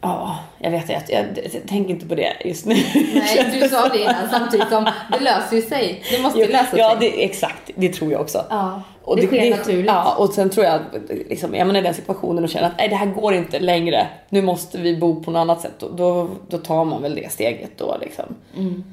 ja, jag vet inte. Jag, jag, jag tänker inte på det just nu. nej, (laughs) du sa det innan samtidigt som det löser ju sig. Det måste ju lösa ja, sig. det, exakt. Det tror jag också. Ja, det sker naturligt. Ja, och sen tror jag att liksom, är man i den situationen och känner att nej, det här går inte längre. Nu måste vi bo på något annat sätt. Då, då, då tar man väl det steget då liksom. Mm.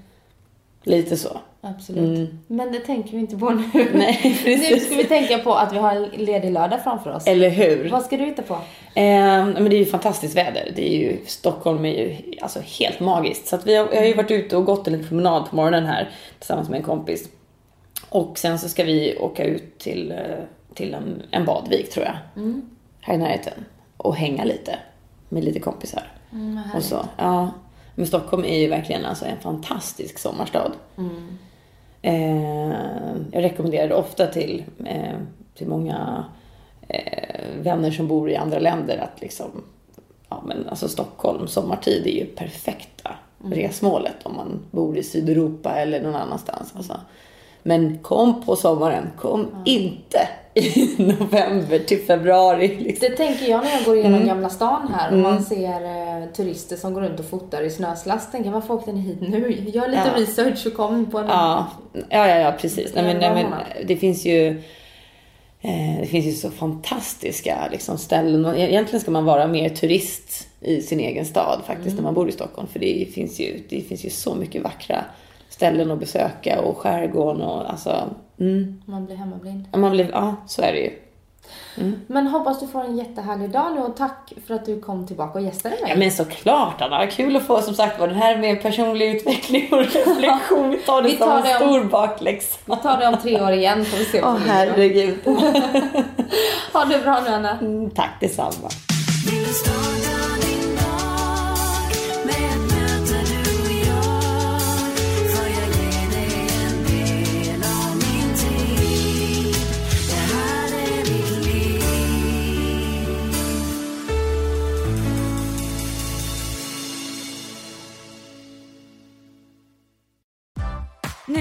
Lite så. Absolut. Men det tänker vi inte på nu. (laughs) Nej, nu precis. ska vi tänka på att vi har en ledig lördag framför oss. Eller hur? Vad ska du hitta på? Eh, men det är ju fantastiskt väder. Det är ju, Stockholm är ju alltså helt magiskt. Så att vi har, jag har ju varit ute och gått en liten promenad på morgonen här tillsammans med en kompis. Och sen så ska vi åka ut till, eh, till en, en badvik tror jag. Här i närheten. Och hänga lite med lite kompisar. och så. Ja. Men Stockholm är ju verkligen alltså en fantastisk sommarstad. Eh, jag rekommenderar det ofta till, eh, till många eh, vänner som bor i andra länder att liksom, ja men alltså Stockholm sommartid är ju perfekta resmålet om man bor i Sydeuropa eller någon annanstans. Alltså. Men kom på sommaren, kom inte i (laughs) november till februari. Liksom. Det tänker jag när jag går igenom Mm. Gamla stan här och man ser eh, turister som går runt och fotar i snöslass. Tänker varför åkte ni hit nu? Gör lite Ja. research och kom på en... Ja, ja, ja, ja precis. Nej, men, nej, men, det finns ju eh, det finns ju så fantastiska liksom, ställen. Och Egentligen ska man vara mer turist i sin egen stad faktiskt när man bor i Stockholm. För det finns ju, det finns ju så mycket vackra ställen att besöka och skärgården och alltså, mm, Man blir hemmablind. ja, man blir, ja så är det ju. Men hoppas du får en jättehärlig dag nu och tack för att du kom tillbaka och gästade mig. Ja men såklart Anna, kul att få som sagt var den här med personlig utveckling och reflektion. Vi tar det Vi som tar en det om- stor bakläxa. Vi tar det om tre år igen får vi se Åh på video. herregud. (laughs) Ha det bra nu Anna. Mm, tack detsamma.